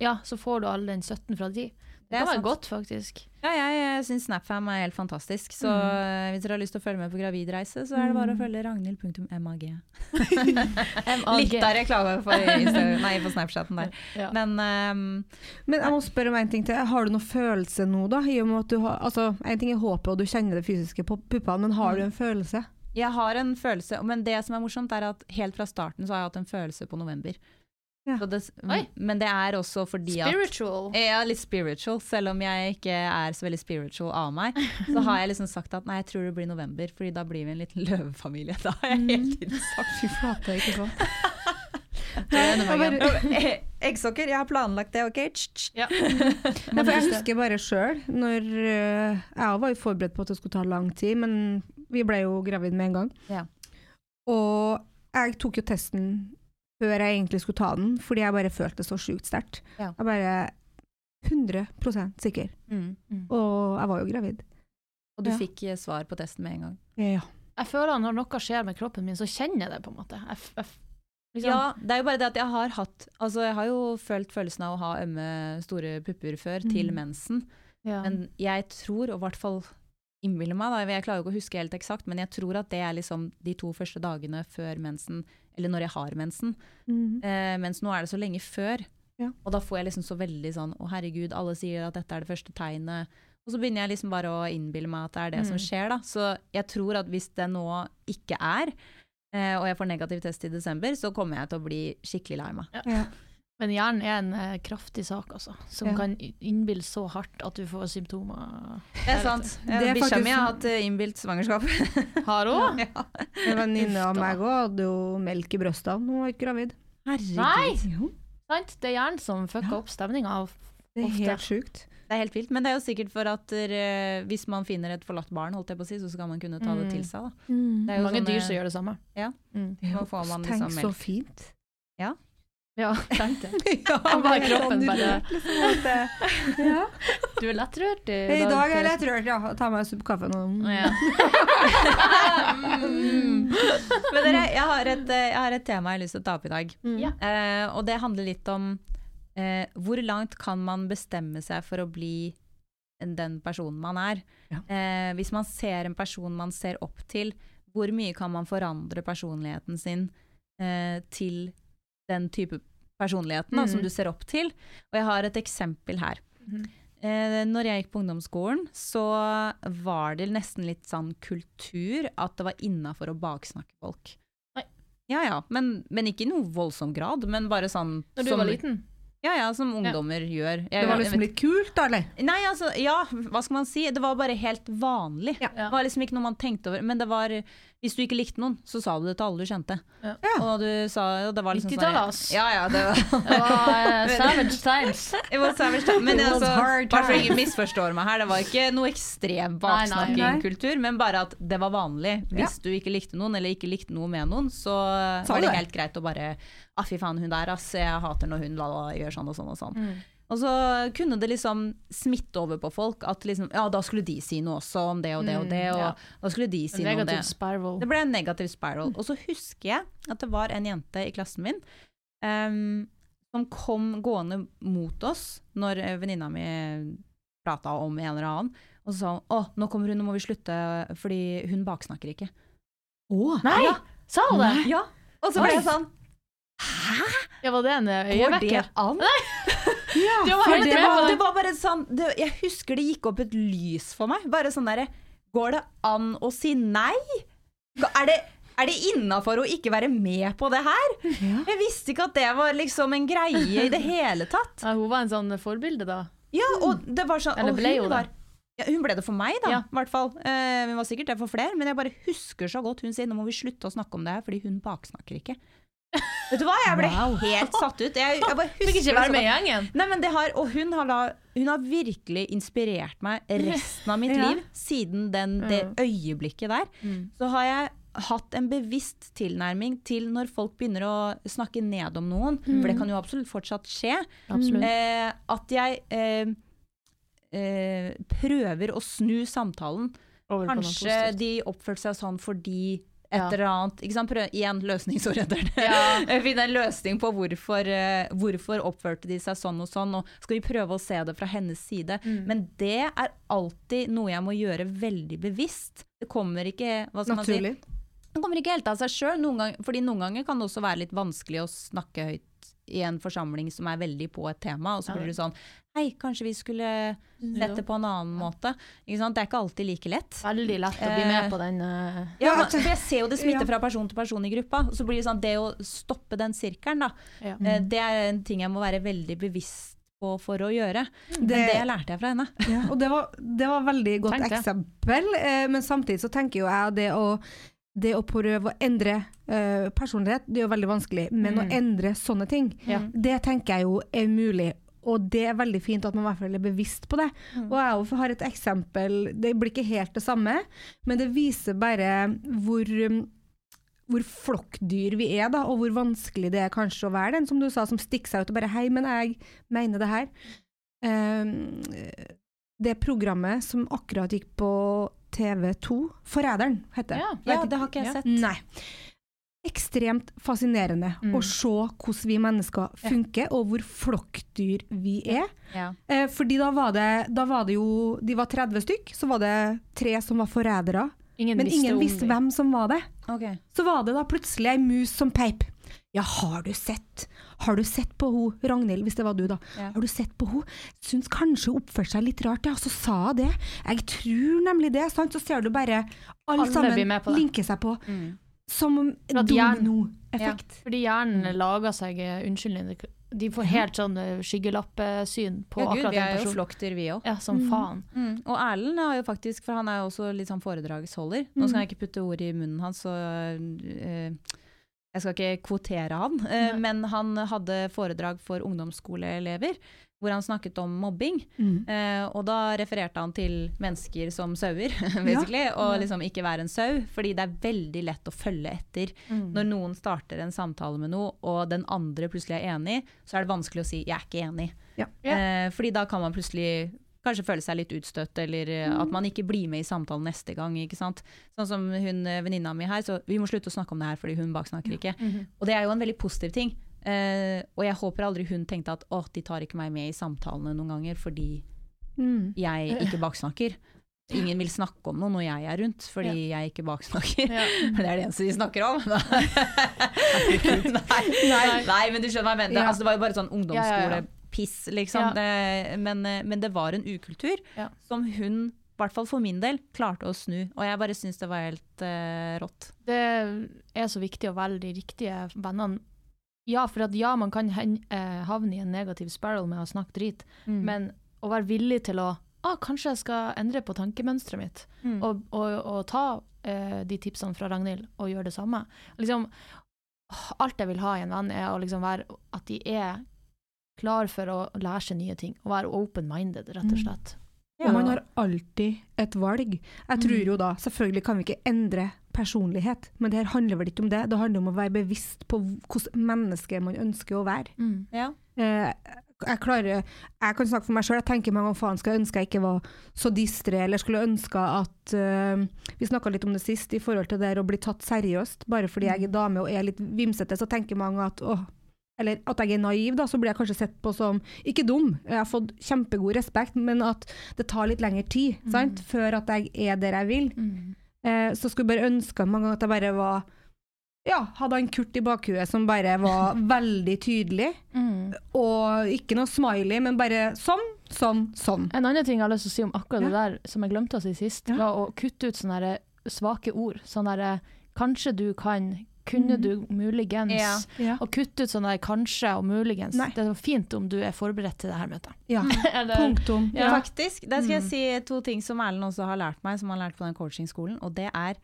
Ja, så får du all den støtten fra de. Det Det er var sant. godt, faktisk. Ja, jeg, jeg syns Snapfam er helt fantastisk. Så mm. hvis dere har lyst til å følge med på gravidreise, så er det bare å følge ragnhild.mag. [laughs] Litt av reklame for, [laughs] nei, på Snapchaten der. Ja. Men um, Men jeg må spørre om en ting til. Har du noen følelse nå, da? I og med at du har, altså, en ting er håpet, og du kjenner det fysiske på puppene, men har du en følelse? jeg har en følelse, men det som er morsomt, er at helt fra starten så har jeg hatt en følelse på november. Ja. Så det, men det er også fordi at Spiritual. Ja, litt spiritual. Selv om jeg ikke er så veldig spiritual av meg, så har jeg liksom sagt at nei, jeg tror det blir november, fordi da blir vi en liten løvefamilie. [laughs] Da har jeg hele tiden sagt. Fy flate, ikke sant? Eggsokker, jeg har planlagt det, OK? Ja. [laughs] Ja, for jeg husker bare sjøl, når øh, Jeg var jo forberedt på at det skulle ta lang tid, men vi ble jo gravid med en gang. Ja. Og jeg tok jo testen før jeg egentlig skulle ta den, fordi jeg bare følte det så sjukt sterkt. Ja. Jeg bare 100% sikker. Mm. Og jeg var jo gravid. Og du Ja. fikk eh, svar på testen med en gang. Ja. Jeg føler at når noe skjer med kroppen min, så kjenner jeg det, på en måte. Jeg, f- jeg, f- liksom, Ja, det er jo bare det at jeg har hatt Altså, jeg har jo følt følelsen av å ha ømme, store pupper før, til Mm. mensen. ja. Men jeg tror, og i hvert fall innbiller meg, da, jeg klarer jo ikke å huske helt eksakt, men jeg tror at det er liksom de to første dagene før mensen, eller når jeg har mensen. Mm. Eh, mens nå er det så lenge før. Ja. Og da får jeg liksom så veldig sånn å herregud, alle sier at dette er det første tegnet. Og så begynner jeg liksom bare å innbille meg at det er det som Mm. skjer, da. Så jeg tror at hvis det nå ikke er, eh, og jeg får negativ test i desember, så kommer jeg til å bli skikkelig lei meg. Ja. Men hjernen er en eh, kraftig sak, altså. Som Ja. kan innbille så hardt at du får symptomer. Det er sant. Det Bikkja mi har sånn- hatt eh, innbilt svangerskap. [laughs] Har hun? ja. En venninne av meg òg hadde jo melk i brystene, hun var ikke gravid. Herregud. Nei! Sant? Det er hjernen som fucker Ja. opp stemninga. det er helt sjukt. Det er helt vilt. Men det er jo sikkert for at eh, hvis man finner et forlatt barn, holdt jeg på å si, så skal man kunne ta det Mm. til seg. Da. Det er jo Mange sånne- dyr som gjør det samme. Ja. Mm. Nå får man Tenk liksom så fint. Ja, tenk [laughs] det. ja, bare kroppen bare- ja. Du er lettrørt i I dag er jeg lettrørt, ja. Ta meg en suppe kaffe nå. Ja. Men dere, jeg har, et, eh, jeg har et tema jeg har lyst til å ta opp i dag. Ja. Eh, og det handler litt om eh, hvor langt kan man bestemme seg for å bli den personen man er. Ja. Eh, hvis man ser en person man ser opp til, hvor mye kan man forandre personligheten sin eh, til den type personligheten da, som Mhm. du ser opp til? Og jeg har et eksempel her. Mm. Eh, når jeg gikk på ungdomsskolen, så var det nesten litt sånn kultur at det var innafor å baksnakke folk. Nei. Ja ja, men, men ikke i noe voldsom grad, men bare sånn Når du som, var liten? Ja ja, som ungdommer gjør. Jeg, Det var liksom litt kult, da, eller? Nei, altså, ja, hva skal man si? Det var bare helt vanlig. Ja. Det var liksom ikke noe man tenkte over. Men det var, hvis du ikke likte noen, så sa du det til alle du kjente. Ja. Og du sa, og det var liksom 90-tallet. Ja, ja, det var, [laughs] Det var [laughs] uh, savage times. [laughs] det var savage times. Men altså, bare så ingen misforstår meg her, det var ikke noe ekstrem baksnakkingkultur, men bare at det var vanlig. Hvis du ikke likte noen, eller ikke likte noe med noen, så var det helt greit å bare ah, fy faen, hun der, ass, jeg hater når hun la, la, gjør sånn og sånn og sånn. Mm. Og så kunne det liksom smitte over på folk at liksom, ja, da skulle de si noe også om det og det og det, Mm, og ja. da skulle de si noe om det. Spiral. Det ble en negativ spiral. Og så husker jeg at det var en jente i klassen min um, som kom gående mot oss når eh, venninna mi prata om en eller annen, og så sa hun å, nå kommer hun, nå må vi slutte, fordi hun baksnakker ikke. Nei! Ja. Sa hun det? Ja. Og så ble jeg sånn Ja, var det en øyevekker? Går det an? Du var For helt det, var, det. var bare sånn det, Jeg husker det gikk opp et lys for meg. Bare sånn derre Går det an å si nei? Er det, er det innafor å ikke være med på det her? Jeg visste ikke at det var liksom en greie i det hele tatt. Ja, hun var en sånn forbilde, da. Ja, og det var sånn Eller ble hun hun det? var- Ja, hun ble det for meg, da. Ja. I hvert fall. Uh, hun var sikkert det for flere, men jeg bare husker så godt hun sier nå må vi slutte å snakke om det her, fordi hun baksnakker ikke. Vet du hva, jeg ble helt satt ut. Jeg, jeg bare husker ikke være med gjengen. Nei, men det har, og hun har, da, hun har virkelig inspirert meg resten av mitt [laughs] Ja. liv. Siden den, det Mm. øyeblikket der. Så har jeg hatt en bevisst tilnærming til når folk begynner å snakke ned om noen, for det kan jo absolutt fortsatt skje, Absolutt. eh, at jeg eh, eh, prøver å snu samtalen. Kanskje de oppførte seg sånn fordi et eller annet. Ikke sant? Prøv, igjen løsningsorientert. [laughs] Ja. [laughs] Finne en løsning på hvorfor, eh, hvorfor oppførte de seg sånn og sånn, og skal vi prøve å se det fra hennes side. Mm. Men det er alltid noe jeg må gjøre veldig bevisst. Det kommer ikke hva skal man si? Naturlig. Det kommer ikke helt av seg sjøl, fordi noen ganger kan det også være litt vanskelig å snakke høyt i en forsamling som er veldig på et tema, og så blir du sånn Hei, kanskje vi skulle sett det på en annen måte. Ikke sant? Det er ikke alltid like lett. Veldig lett å bli med på den. Uh... Ja, for jeg ser jo det smitter fra person til person i gruppa. Så blir det sånn, det å stoppe den sirkelen, da, Ja. eh, det er en ting jeg må være veldig bevisst på for å gjøre. Men Det- det lærte jeg fra henne. Ja, og det var, det var veldig godt Tenkte. eksempel, eh, men samtidig så tenker jo jeg det å, det å prøve å endre uh, personlighet, det er jo veldig vanskelig, men å endre sånne ting, Ja. det tenker jeg jo er mulig. Og det er veldig fint at man i hvert fall er bevisst på det. Og jeg har et eksempel, det blir ikke helt det samme, men det viser bare hvor um, hvor flokkdyr vi er, da, og hvor vanskelig det er kanskje å være den som du sa, som stikker seg ut og bare 'hei, men jeg mener det her'. Um, det programmet som akkurat gikk på TV2, 'Forræderen', heter det. Ja. Ja, det har ikke jeg Ja. sett. Nei. Ekstremt fascinerende Mm. å se hvordan vi mennesker funker, og hvor flokkdyr vi er. Ja. Eh, fordi da var, det, da var det jo De var 30 stykk, så var det tre som var forrædere. Men visste ingen visste hvem som var det. Okay. Så var det da plutselig ei mus som peip. Ja, har du sett Har du sett på hun, Ragnhild, hvis det var du, da. Ja. Har du sett på hun? Syns kanskje hun oppførte seg litt rart, ja. Så sa hun det. Jeg tror nemlig det, sant. Så ser du bare alle, Alle sammen med på det. linke seg på. Mm. Som dominoeffekt. Ja, Fordi hjernen lager seg eh, unnskyldninger. De får helt sånn eh, skyggelappesyn på Ja, gud, akkurat vi den er jo flokter, flokkdyr, vi òg. Ja, som faen. Mm. Og Erlend har jo faktisk, for han er jo også litt sånn foredragsholder. Nå skal jeg ikke putte ord i munnen hans, så eh, jeg skal ikke kvotere han. Eh, men han hadde foredrag for ungdomsskoleelever, hvor han snakket om mobbing. Mm. Eh, og da refererte han til mennesker som sauer, [laughs] basically, og liksom ikke være en sau. Fordi det er veldig lett å følge etter. Mm. Når noen starter en samtale med noe, og den andre plutselig er enig, så er det vanskelig å si 'jeg er ikke enig'. Ja. Ja. Eh, fordi da kan man plutselig kanskje føle seg litt utstøtt, eller eh, at man ikke blir med i samtalen neste gang. ikke sant? Sånn som hun eh, venninna mi her, så vi må slutte å snakke om det her fordi hun baksnakker ikke. Mhm. Og det er jo en veldig positiv ting. Uh, og jeg håper aldri hun tenkte at å, de tar ikke meg med i samtalene noen ganger fordi Mm. jeg ikke [laughs] baksnakker. Ingen vil snakke om noe når jeg er rundt, fordi jeg ikke baksnakker. Ja. Men [laughs] det er det eneste de snakker om. [laughs] nei, nei, nei, men du skjønner hva jeg mener. Ja. Altså, det var jo bare sånn Ja, ja. liksom. Det, men, eh, men det var en ukultur som hun, i hvert fall for min del, klarte å snu. Og jeg bare syns det var helt uh, rått. Det er så viktig å velge de riktige vennene. Ja, for at ja, man kan eh, havne i en negativ spiral med å snakke drit, Mm. men å være villig til å ah, kanskje jeg skal endre på tankemønsteret mitt, Mm. og, og, og ta eh, de tipsene fra Ragnhild og gjøre det samme. Liksom, alt jeg vil ha i en venn, er å liksom være, at de er klar for å lære seg nye ting, og være open-minded, rett og Mm. slett. Og man har alltid et valg. Jeg tror Mm. jo da, selvfølgelig kan vi ikke endre personlighet, men det her handler vel ikke om det. Det handler om å være bevisst på hvordan menneske man ønsker å være. Mm. Ja. Eh, jeg klarer, jeg kan snakke for meg sjøl, jeg tenker mange ganger faen skal jeg ønske jeg ikke var så distré, eller skulle ønske at uh, Vi snakka litt om det sist, i forhold til det å bli tatt seriøst. Bare fordi jeg er dame og er litt vimsete, så tenker mange at åh, eller at jeg er naiv, da, så blir jeg kanskje sett på som ikke dum. Jeg har fått kjempegod respekt, men at det tar litt lengre tid sant? før at jeg er der jeg vil. Mm. Eh, så skulle jeg bare ønske mange ganger at jeg bare var ja, hadde en Kurt i bakhuet som bare var [laughs] veldig tydelig. Mm. Og ikke noe smiley, men bare sånn, sånn, sånn. En annen ting jeg har lyst til å si om akkurat det der, som jeg glemte å si sist, Ja. var å kutte ut sånne svake ord. Sånn derre Kanskje du kan, kunne Mhm. du muligens. Ja. Ja. Og kutte ut sånn der kanskje og muligens. Nei. Det er fint om du er forberedt til det her møtet. ja. [laughs] Eller, Punktum. Ja. Faktisk. Der skal jeg Mm. si to ting som Erlend også har lært meg, som han har lært på den coachingskolen, og det er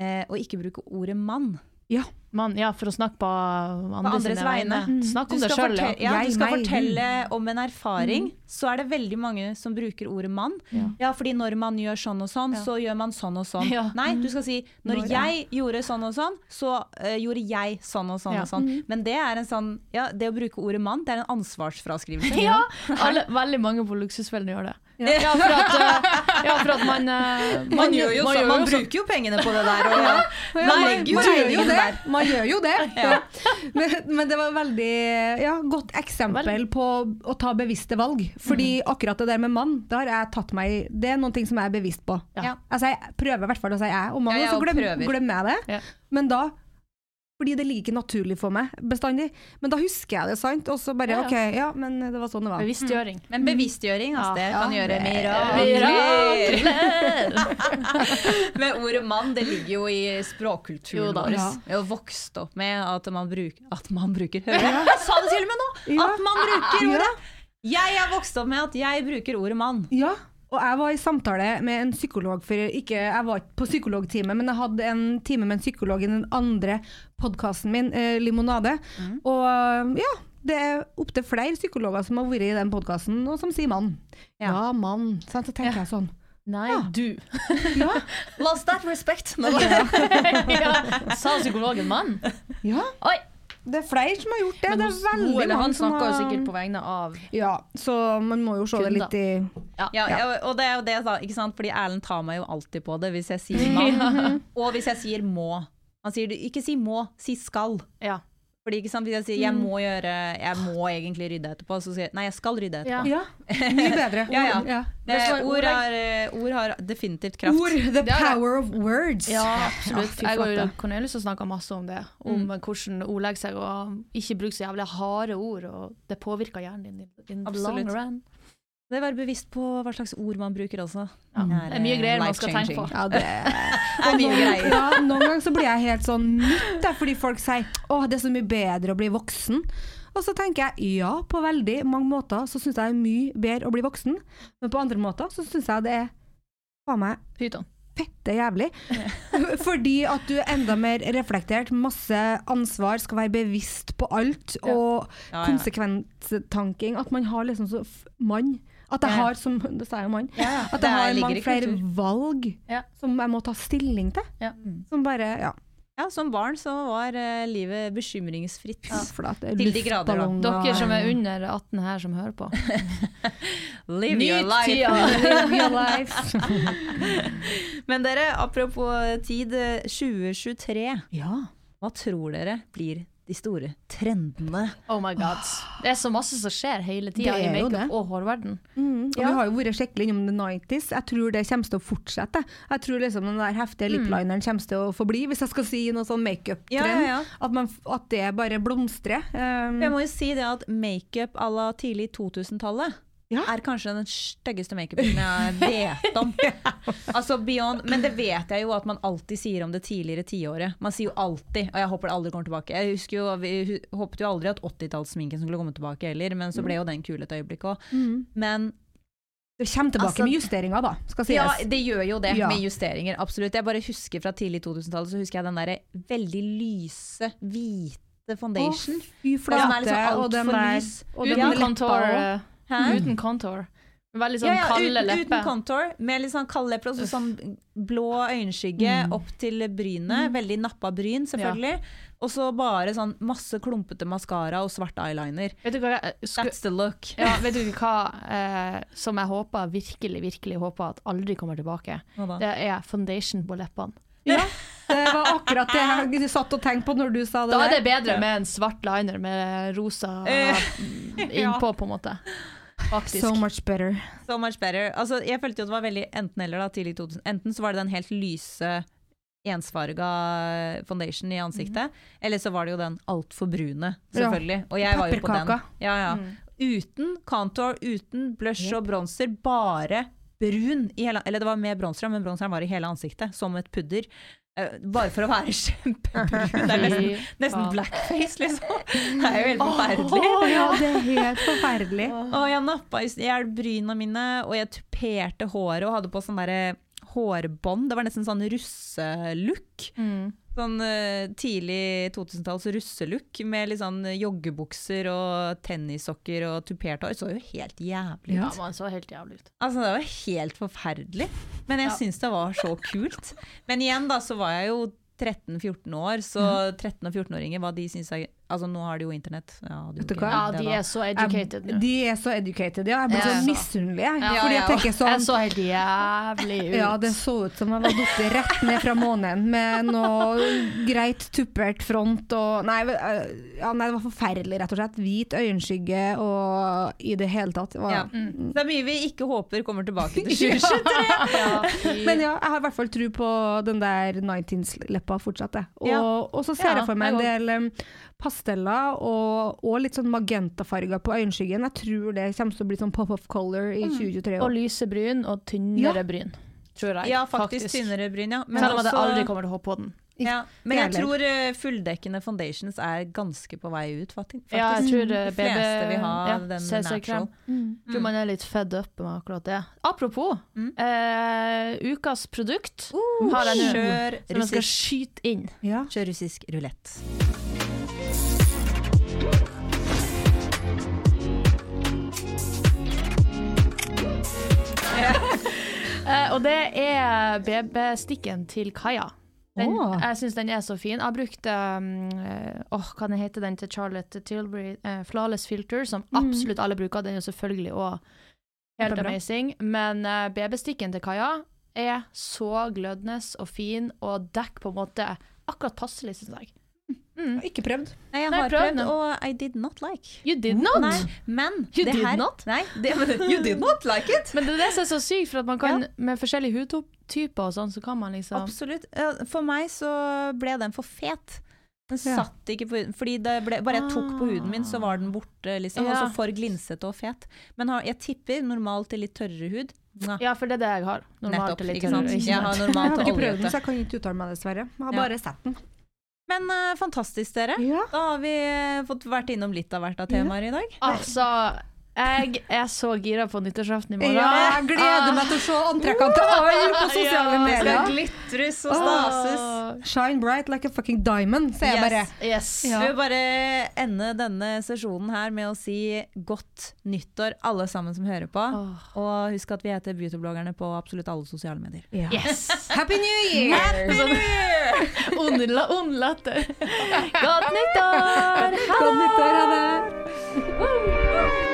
eh, å ikke bruke ordet mann. Ja. Man, ja, for å snakke på andre andres vegne. Mm. Snakk om det skal, sjøl, ja. ja, du skal fortelle om en erfaring, så er det veldig mange som bruker ordet mann. Ja. Ja, fordi når man gjør sånn og sånn, Ja. så gjør man sånn og sånn. Ja. Nei, du skal si når Når jeg gjorde sånn og sånn, så uh, gjorde jeg sånn og sånn Ja. og sånn. Men det er en sånn, ja, det å bruke ordet mann, det er en ansvarsfraskrivelse. Ja, [laughs] alle, veldig mange på luksusfellene gjør det. Ja, for at, eh, ja, for at man man, Man, gjør jo man så, gjør man jo så- bruker jo pengene på det der. Og, Ja, [laughs] Nei, man, legger jo man gjør jo det. der. Man gjør jo det. [laughs] Ja. Men, men det var veldig ja, godt eksempel på å ta bevisste valg. Fordi akkurat det der med mann, det har jeg tatt meg i- Det er noe som jeg er bevisst på. Ja. Altså, jeg prøver i hvert fall å si jeg, og mannen, jeg så glem, glemmer jeg det. Men da fordi det ligger ikke naturlig for meg bestandig. Men da husker jeg det, sant? Og så bare Ja, ja. OK, ja, men det var sånn det var. Bevisstgjøring. Men bevisstgjøring, altså, det Ja. kan gjøre Mirakler! [laughs] Men ordet mann, det ligger jo i språkkulturen vår. Ja. Jeg har vokst opp med at man, bruk, at man bruker Hører du? Jeg sa det til og med nå! Ja. At man bruker Ja. ordet! Jeg er vokst opp med at jeg bruker ordet mann. Ja, og jeg var i samtale med en psykolog for ikke, Jeg var ikke på psykologtime, men jeg hadde en time med en psykolog i den andre podkasten min, eh, Limonade. Mm. Og ja, det er opptil flere psykologer som har vært i den podkasten, og som sier mann. Ja. Ja, mann. Så tenker jeg sånn. Nei, Ja. du. [laughs] Ja, Lost that respect. [laughs] [laughs] Ja. Sa psykologen mann? ja. Oi! Det er flere som har gjort det. Men det er veldig mange han har... som snakker jo har sikkert på vegne av Ja, så man må jo se det litt i Ja, ja, og det er jo det, da. Ikke sant? Fordi Erlend tar meg jo alltid på det hvis jeg sier [laughs] mann. Og hvis jeg sier må. Han sier ikke si må, si skal. Ja. Fordi ikke sant, Hvis jeg sier jeg må gjøre Jeg må egentlig rydde etterpå, så sier jeg nei, jeg skal rydde etterpå. Ja. Ja, mye bedre. [laughs] Ja, ja. Det ord, har, eh, ord har definitivt kraft. Ord. The er power of words. Ja, absolutt. jeg går jo Cornelius og snakker masse om det. Om hvordan ordlegge seg og ikke bruke så jævlig harde ord. Og det påvirker hjernen din in the long run. Det er Være bevisst på hva slags ord man bruker også. Ja. Det er mye greier man skal tenke på. Ja, det er [laughs] mye greier. Ja, noen ganger så blir jeg helt sånn nytt, der, fordi folk sier åh, det er så mye bedre å bli voksen. Og så tenker jeg ja, på veldig mange måter så syns jeg det er mye bedre å bli voksen, men på andre måter så syns jeg det er faen meg Pyton. fette jævlig. [laughs] Fordi at du er enda mer reflektert, masse ansvar, skal være bevisst på alt, og Ja, ja. konsekvenstanking. At man har liksom så mann. At jeg Ja, ja. har, som [laughs] det sa jeg jo mann, at jeg har mange flere valg som jeg må ta stilling til. Som bare Ja. Ja, Som barn så var uh, livet bekymringsfritt. For det er Til de grader, da. Dere som er under 18 her som hører på. Live Nyt your life. tida. Live your [laughs] [laughs] life. Men dere, apropos tid, eh, 2023. Ja. Hva tror dere blir de store trendene? Oh my god. Det er så masse som skjer hele tida i makeup og hårverden. Mm, og Ja. Vi har jo vært skikkelig innom the 90s. Jeg tror det kommer til å fortsette. Jeg tror liksom den der heftige liplineren kommer til å forbli, hvis jeg skal si noe sånn makeup-trend. At, ja, at, at det bare blomstrer. Um, Jeg må jo si det at makeup à la tidlig 2000-tallet Ja. er kanskje den styggeste makeupen jeg vet om. [laughs] altså beyond, Men det vet jeg jo at man alltid sier om det tidligere tiåret. Man sier jo alltid, og jeg håper det aldri kommer tilbake. Jeg husker jo, Vi håpet jo aldri at 80-tallssminken skulle komme tilbake heller, men så ble jo den kul et øyeblikk òg. mm. Men Det kommer tilbake Altså- med justeringer, da, skal sies. Ja, det gjør jo det, Ja. med justeringer. Absolutt. Jeg bare husker fra tidlig 2000-tallet, så husker jeg den derre veldig lyse, hvite foundation. Fy Og Den er flate, liksom og den der og Uten leppa contour. Eh, Hæ? Uten contour. Veldig sånn Ja, ja, kalde uten, lepper. uten contour, med litt sånn kalde lepper og sånn blå øyenskygge opp til brynet. Veldig nappa bryn, selvfølgelig. Og så bare sånn masse klumpete maskara og svart eyeliner. Vet du hva jeg sku, That's the look. ja, vet du hva eh, som jeg håper, virkelig, virkelig håper at aldri kommer tilbake? Det er foundation på leppene. Ja, det var akkurat det jeg satt og tenkte på når du sa det Da er det bedre med en svart liner med rosa Eh, innpå, [laughs] på en måte. Faktisk. So much better. So much better. Altså, jeg følte jo det var veldig enten-eller tidlig 2000. Enten så var det den helt lyse, ensfarga foundation i ansiktet, eller så var det jo den altfor brune, selvfølgelig. Og jeg var jo på den. Ja, ja. Mm. Uten contour, uten blush og bronzer, bare brun i hele Eller det var med bronseren, men bronseren var i hele ansiktet, som et pudder. Uh, bare for å være [laughs] kjempebrun. Det er nesten, nesten blackface, liksom. Det er jo helt forferdelig. Oh, ja, det er helt forferdelig. [laughs] Og jeg nappa i hjel bryna mine, og jeg tuperte håret og hadde på sånn derre hårbånd. Det var nesten sånn russelook. Sånn uh, tidlig 2000-talls russelook med litt sånn joggebukser og tennissokker og tupert hår. Så jo helt jævlig ut. Ja, man så helt jævlig ut. Altså, det var helt forferdelig. Men jeg Ja. syns det var så kult. Men igjen, da, så var jeg jo 13-14 år, så 13- og 14-åringer, hva de syns jeg Altså, nå har de jo internett. Ja, Vet du hva? Ja, de er så educated nå. De er så educated, ja. Jeg blir så misunnelig, jeg. Ja, Fordi jeg tenker sånn Jeg så helt jævlig ut. Ja, det så ut som jeg var falt rett ned fra månen med noe greit tuppert front og nei, ja, nei, det var forferdelig, rett og slett. Hvit øyenskygge og i det hele tatt. Det var, Ja. Mm. Det er mye vi ikke håper kommer tilbake til [laughs] 2023. [laughs] Ja, Men ja, jeg har i hvert fall tro på den der 19s-leppa fortsatt. Jeg. Og, og så ser jeg for meg en del um, pasteller og, og litt sånn magentafarger på øyenskyggen. Jeg tror det kommer til å bli sånn pop of color i 2023. Og lyse bryn og tynnere Ja. bryn, tror jeg. Ja, faktisk tynnere bryn, ja. Men Selv om jeg også- aldri kommer til å hoppe på den. ja. Men jeg tror eh, fulldekkende foundations er ganske på vei ut, faktisk. Ja, jeg tror eh, De fleste vil ha ja, den natural. Mm. Tror man er litt fed up med akkurat det. Apropos, Mm. eh, ukas produkt har jeg nå. Kjør Som jeg skal russisk, skyte inn. Ja. kjør russisk rulett. Eh, og det er BB-stikken til Kaja. Den, oh. Jeg syns den er så fin. Jeg brukte brukt um, oh, hva heter den til Charlotte Tilbury? Uh, Flawless Filter, som absolutt alle bruker. Den er selvfølgelig òg helt amazing. Men uh, BB-stikken til Kaja er så glødende og fin, og dekker på en måte akkurat passelig, syns jeg. Mm. Ikke prøvd. Nei, jeg Nei, har prøv prøvd, og I did not like. You did not! Nei, men You det did her, not? Nei, det, [laughs] you did not like it! Men det er det som er så sykt, for at man kan, med forskjellige hudtyper og sånn, så kan man liksom Absolutt. For meg så ble den for fet. Den satt ikke på huden, fordi det ble, bare jeg tok på huden min, så var den borte. liksom, Ja. Og så for glinsete og fet. Men jeg tipper normalt til litt tørrere hud. Nå. Ja, for det er det jeg har. Normalt Nettopp, til litt ikke sant? tørrere, Jeg har sant? Jeg har ikke prøvd den, så jeg kan ikke uttale meg, dessverre. Jeg har Ja. bare sett den. Men uh, fantastisk, dere. Ja. Da har vi eh, fått vært innom litt av hvert av temaer i dag. Altså, jeg er så gira på nyttårsaften i morgen. Ja, jeg gleder meg til å se antrekkene til alle på sosiale Ja, det medier. glitres og stases. Shine bright like a fucking diamond, sier jeg bare. Yes. Vi vil bare ende denne sesjonen her med å si godt nyttår, alle sammen som hører på. Oh. Og husk at vi heter Beautybloggerne på absolutt alle sosiale medier. Ja. Yes! Happy New [laughs] Year! Happy New Year! [laughs] ond latter. Godt nyttår! Ha Godt nyttår, ha det!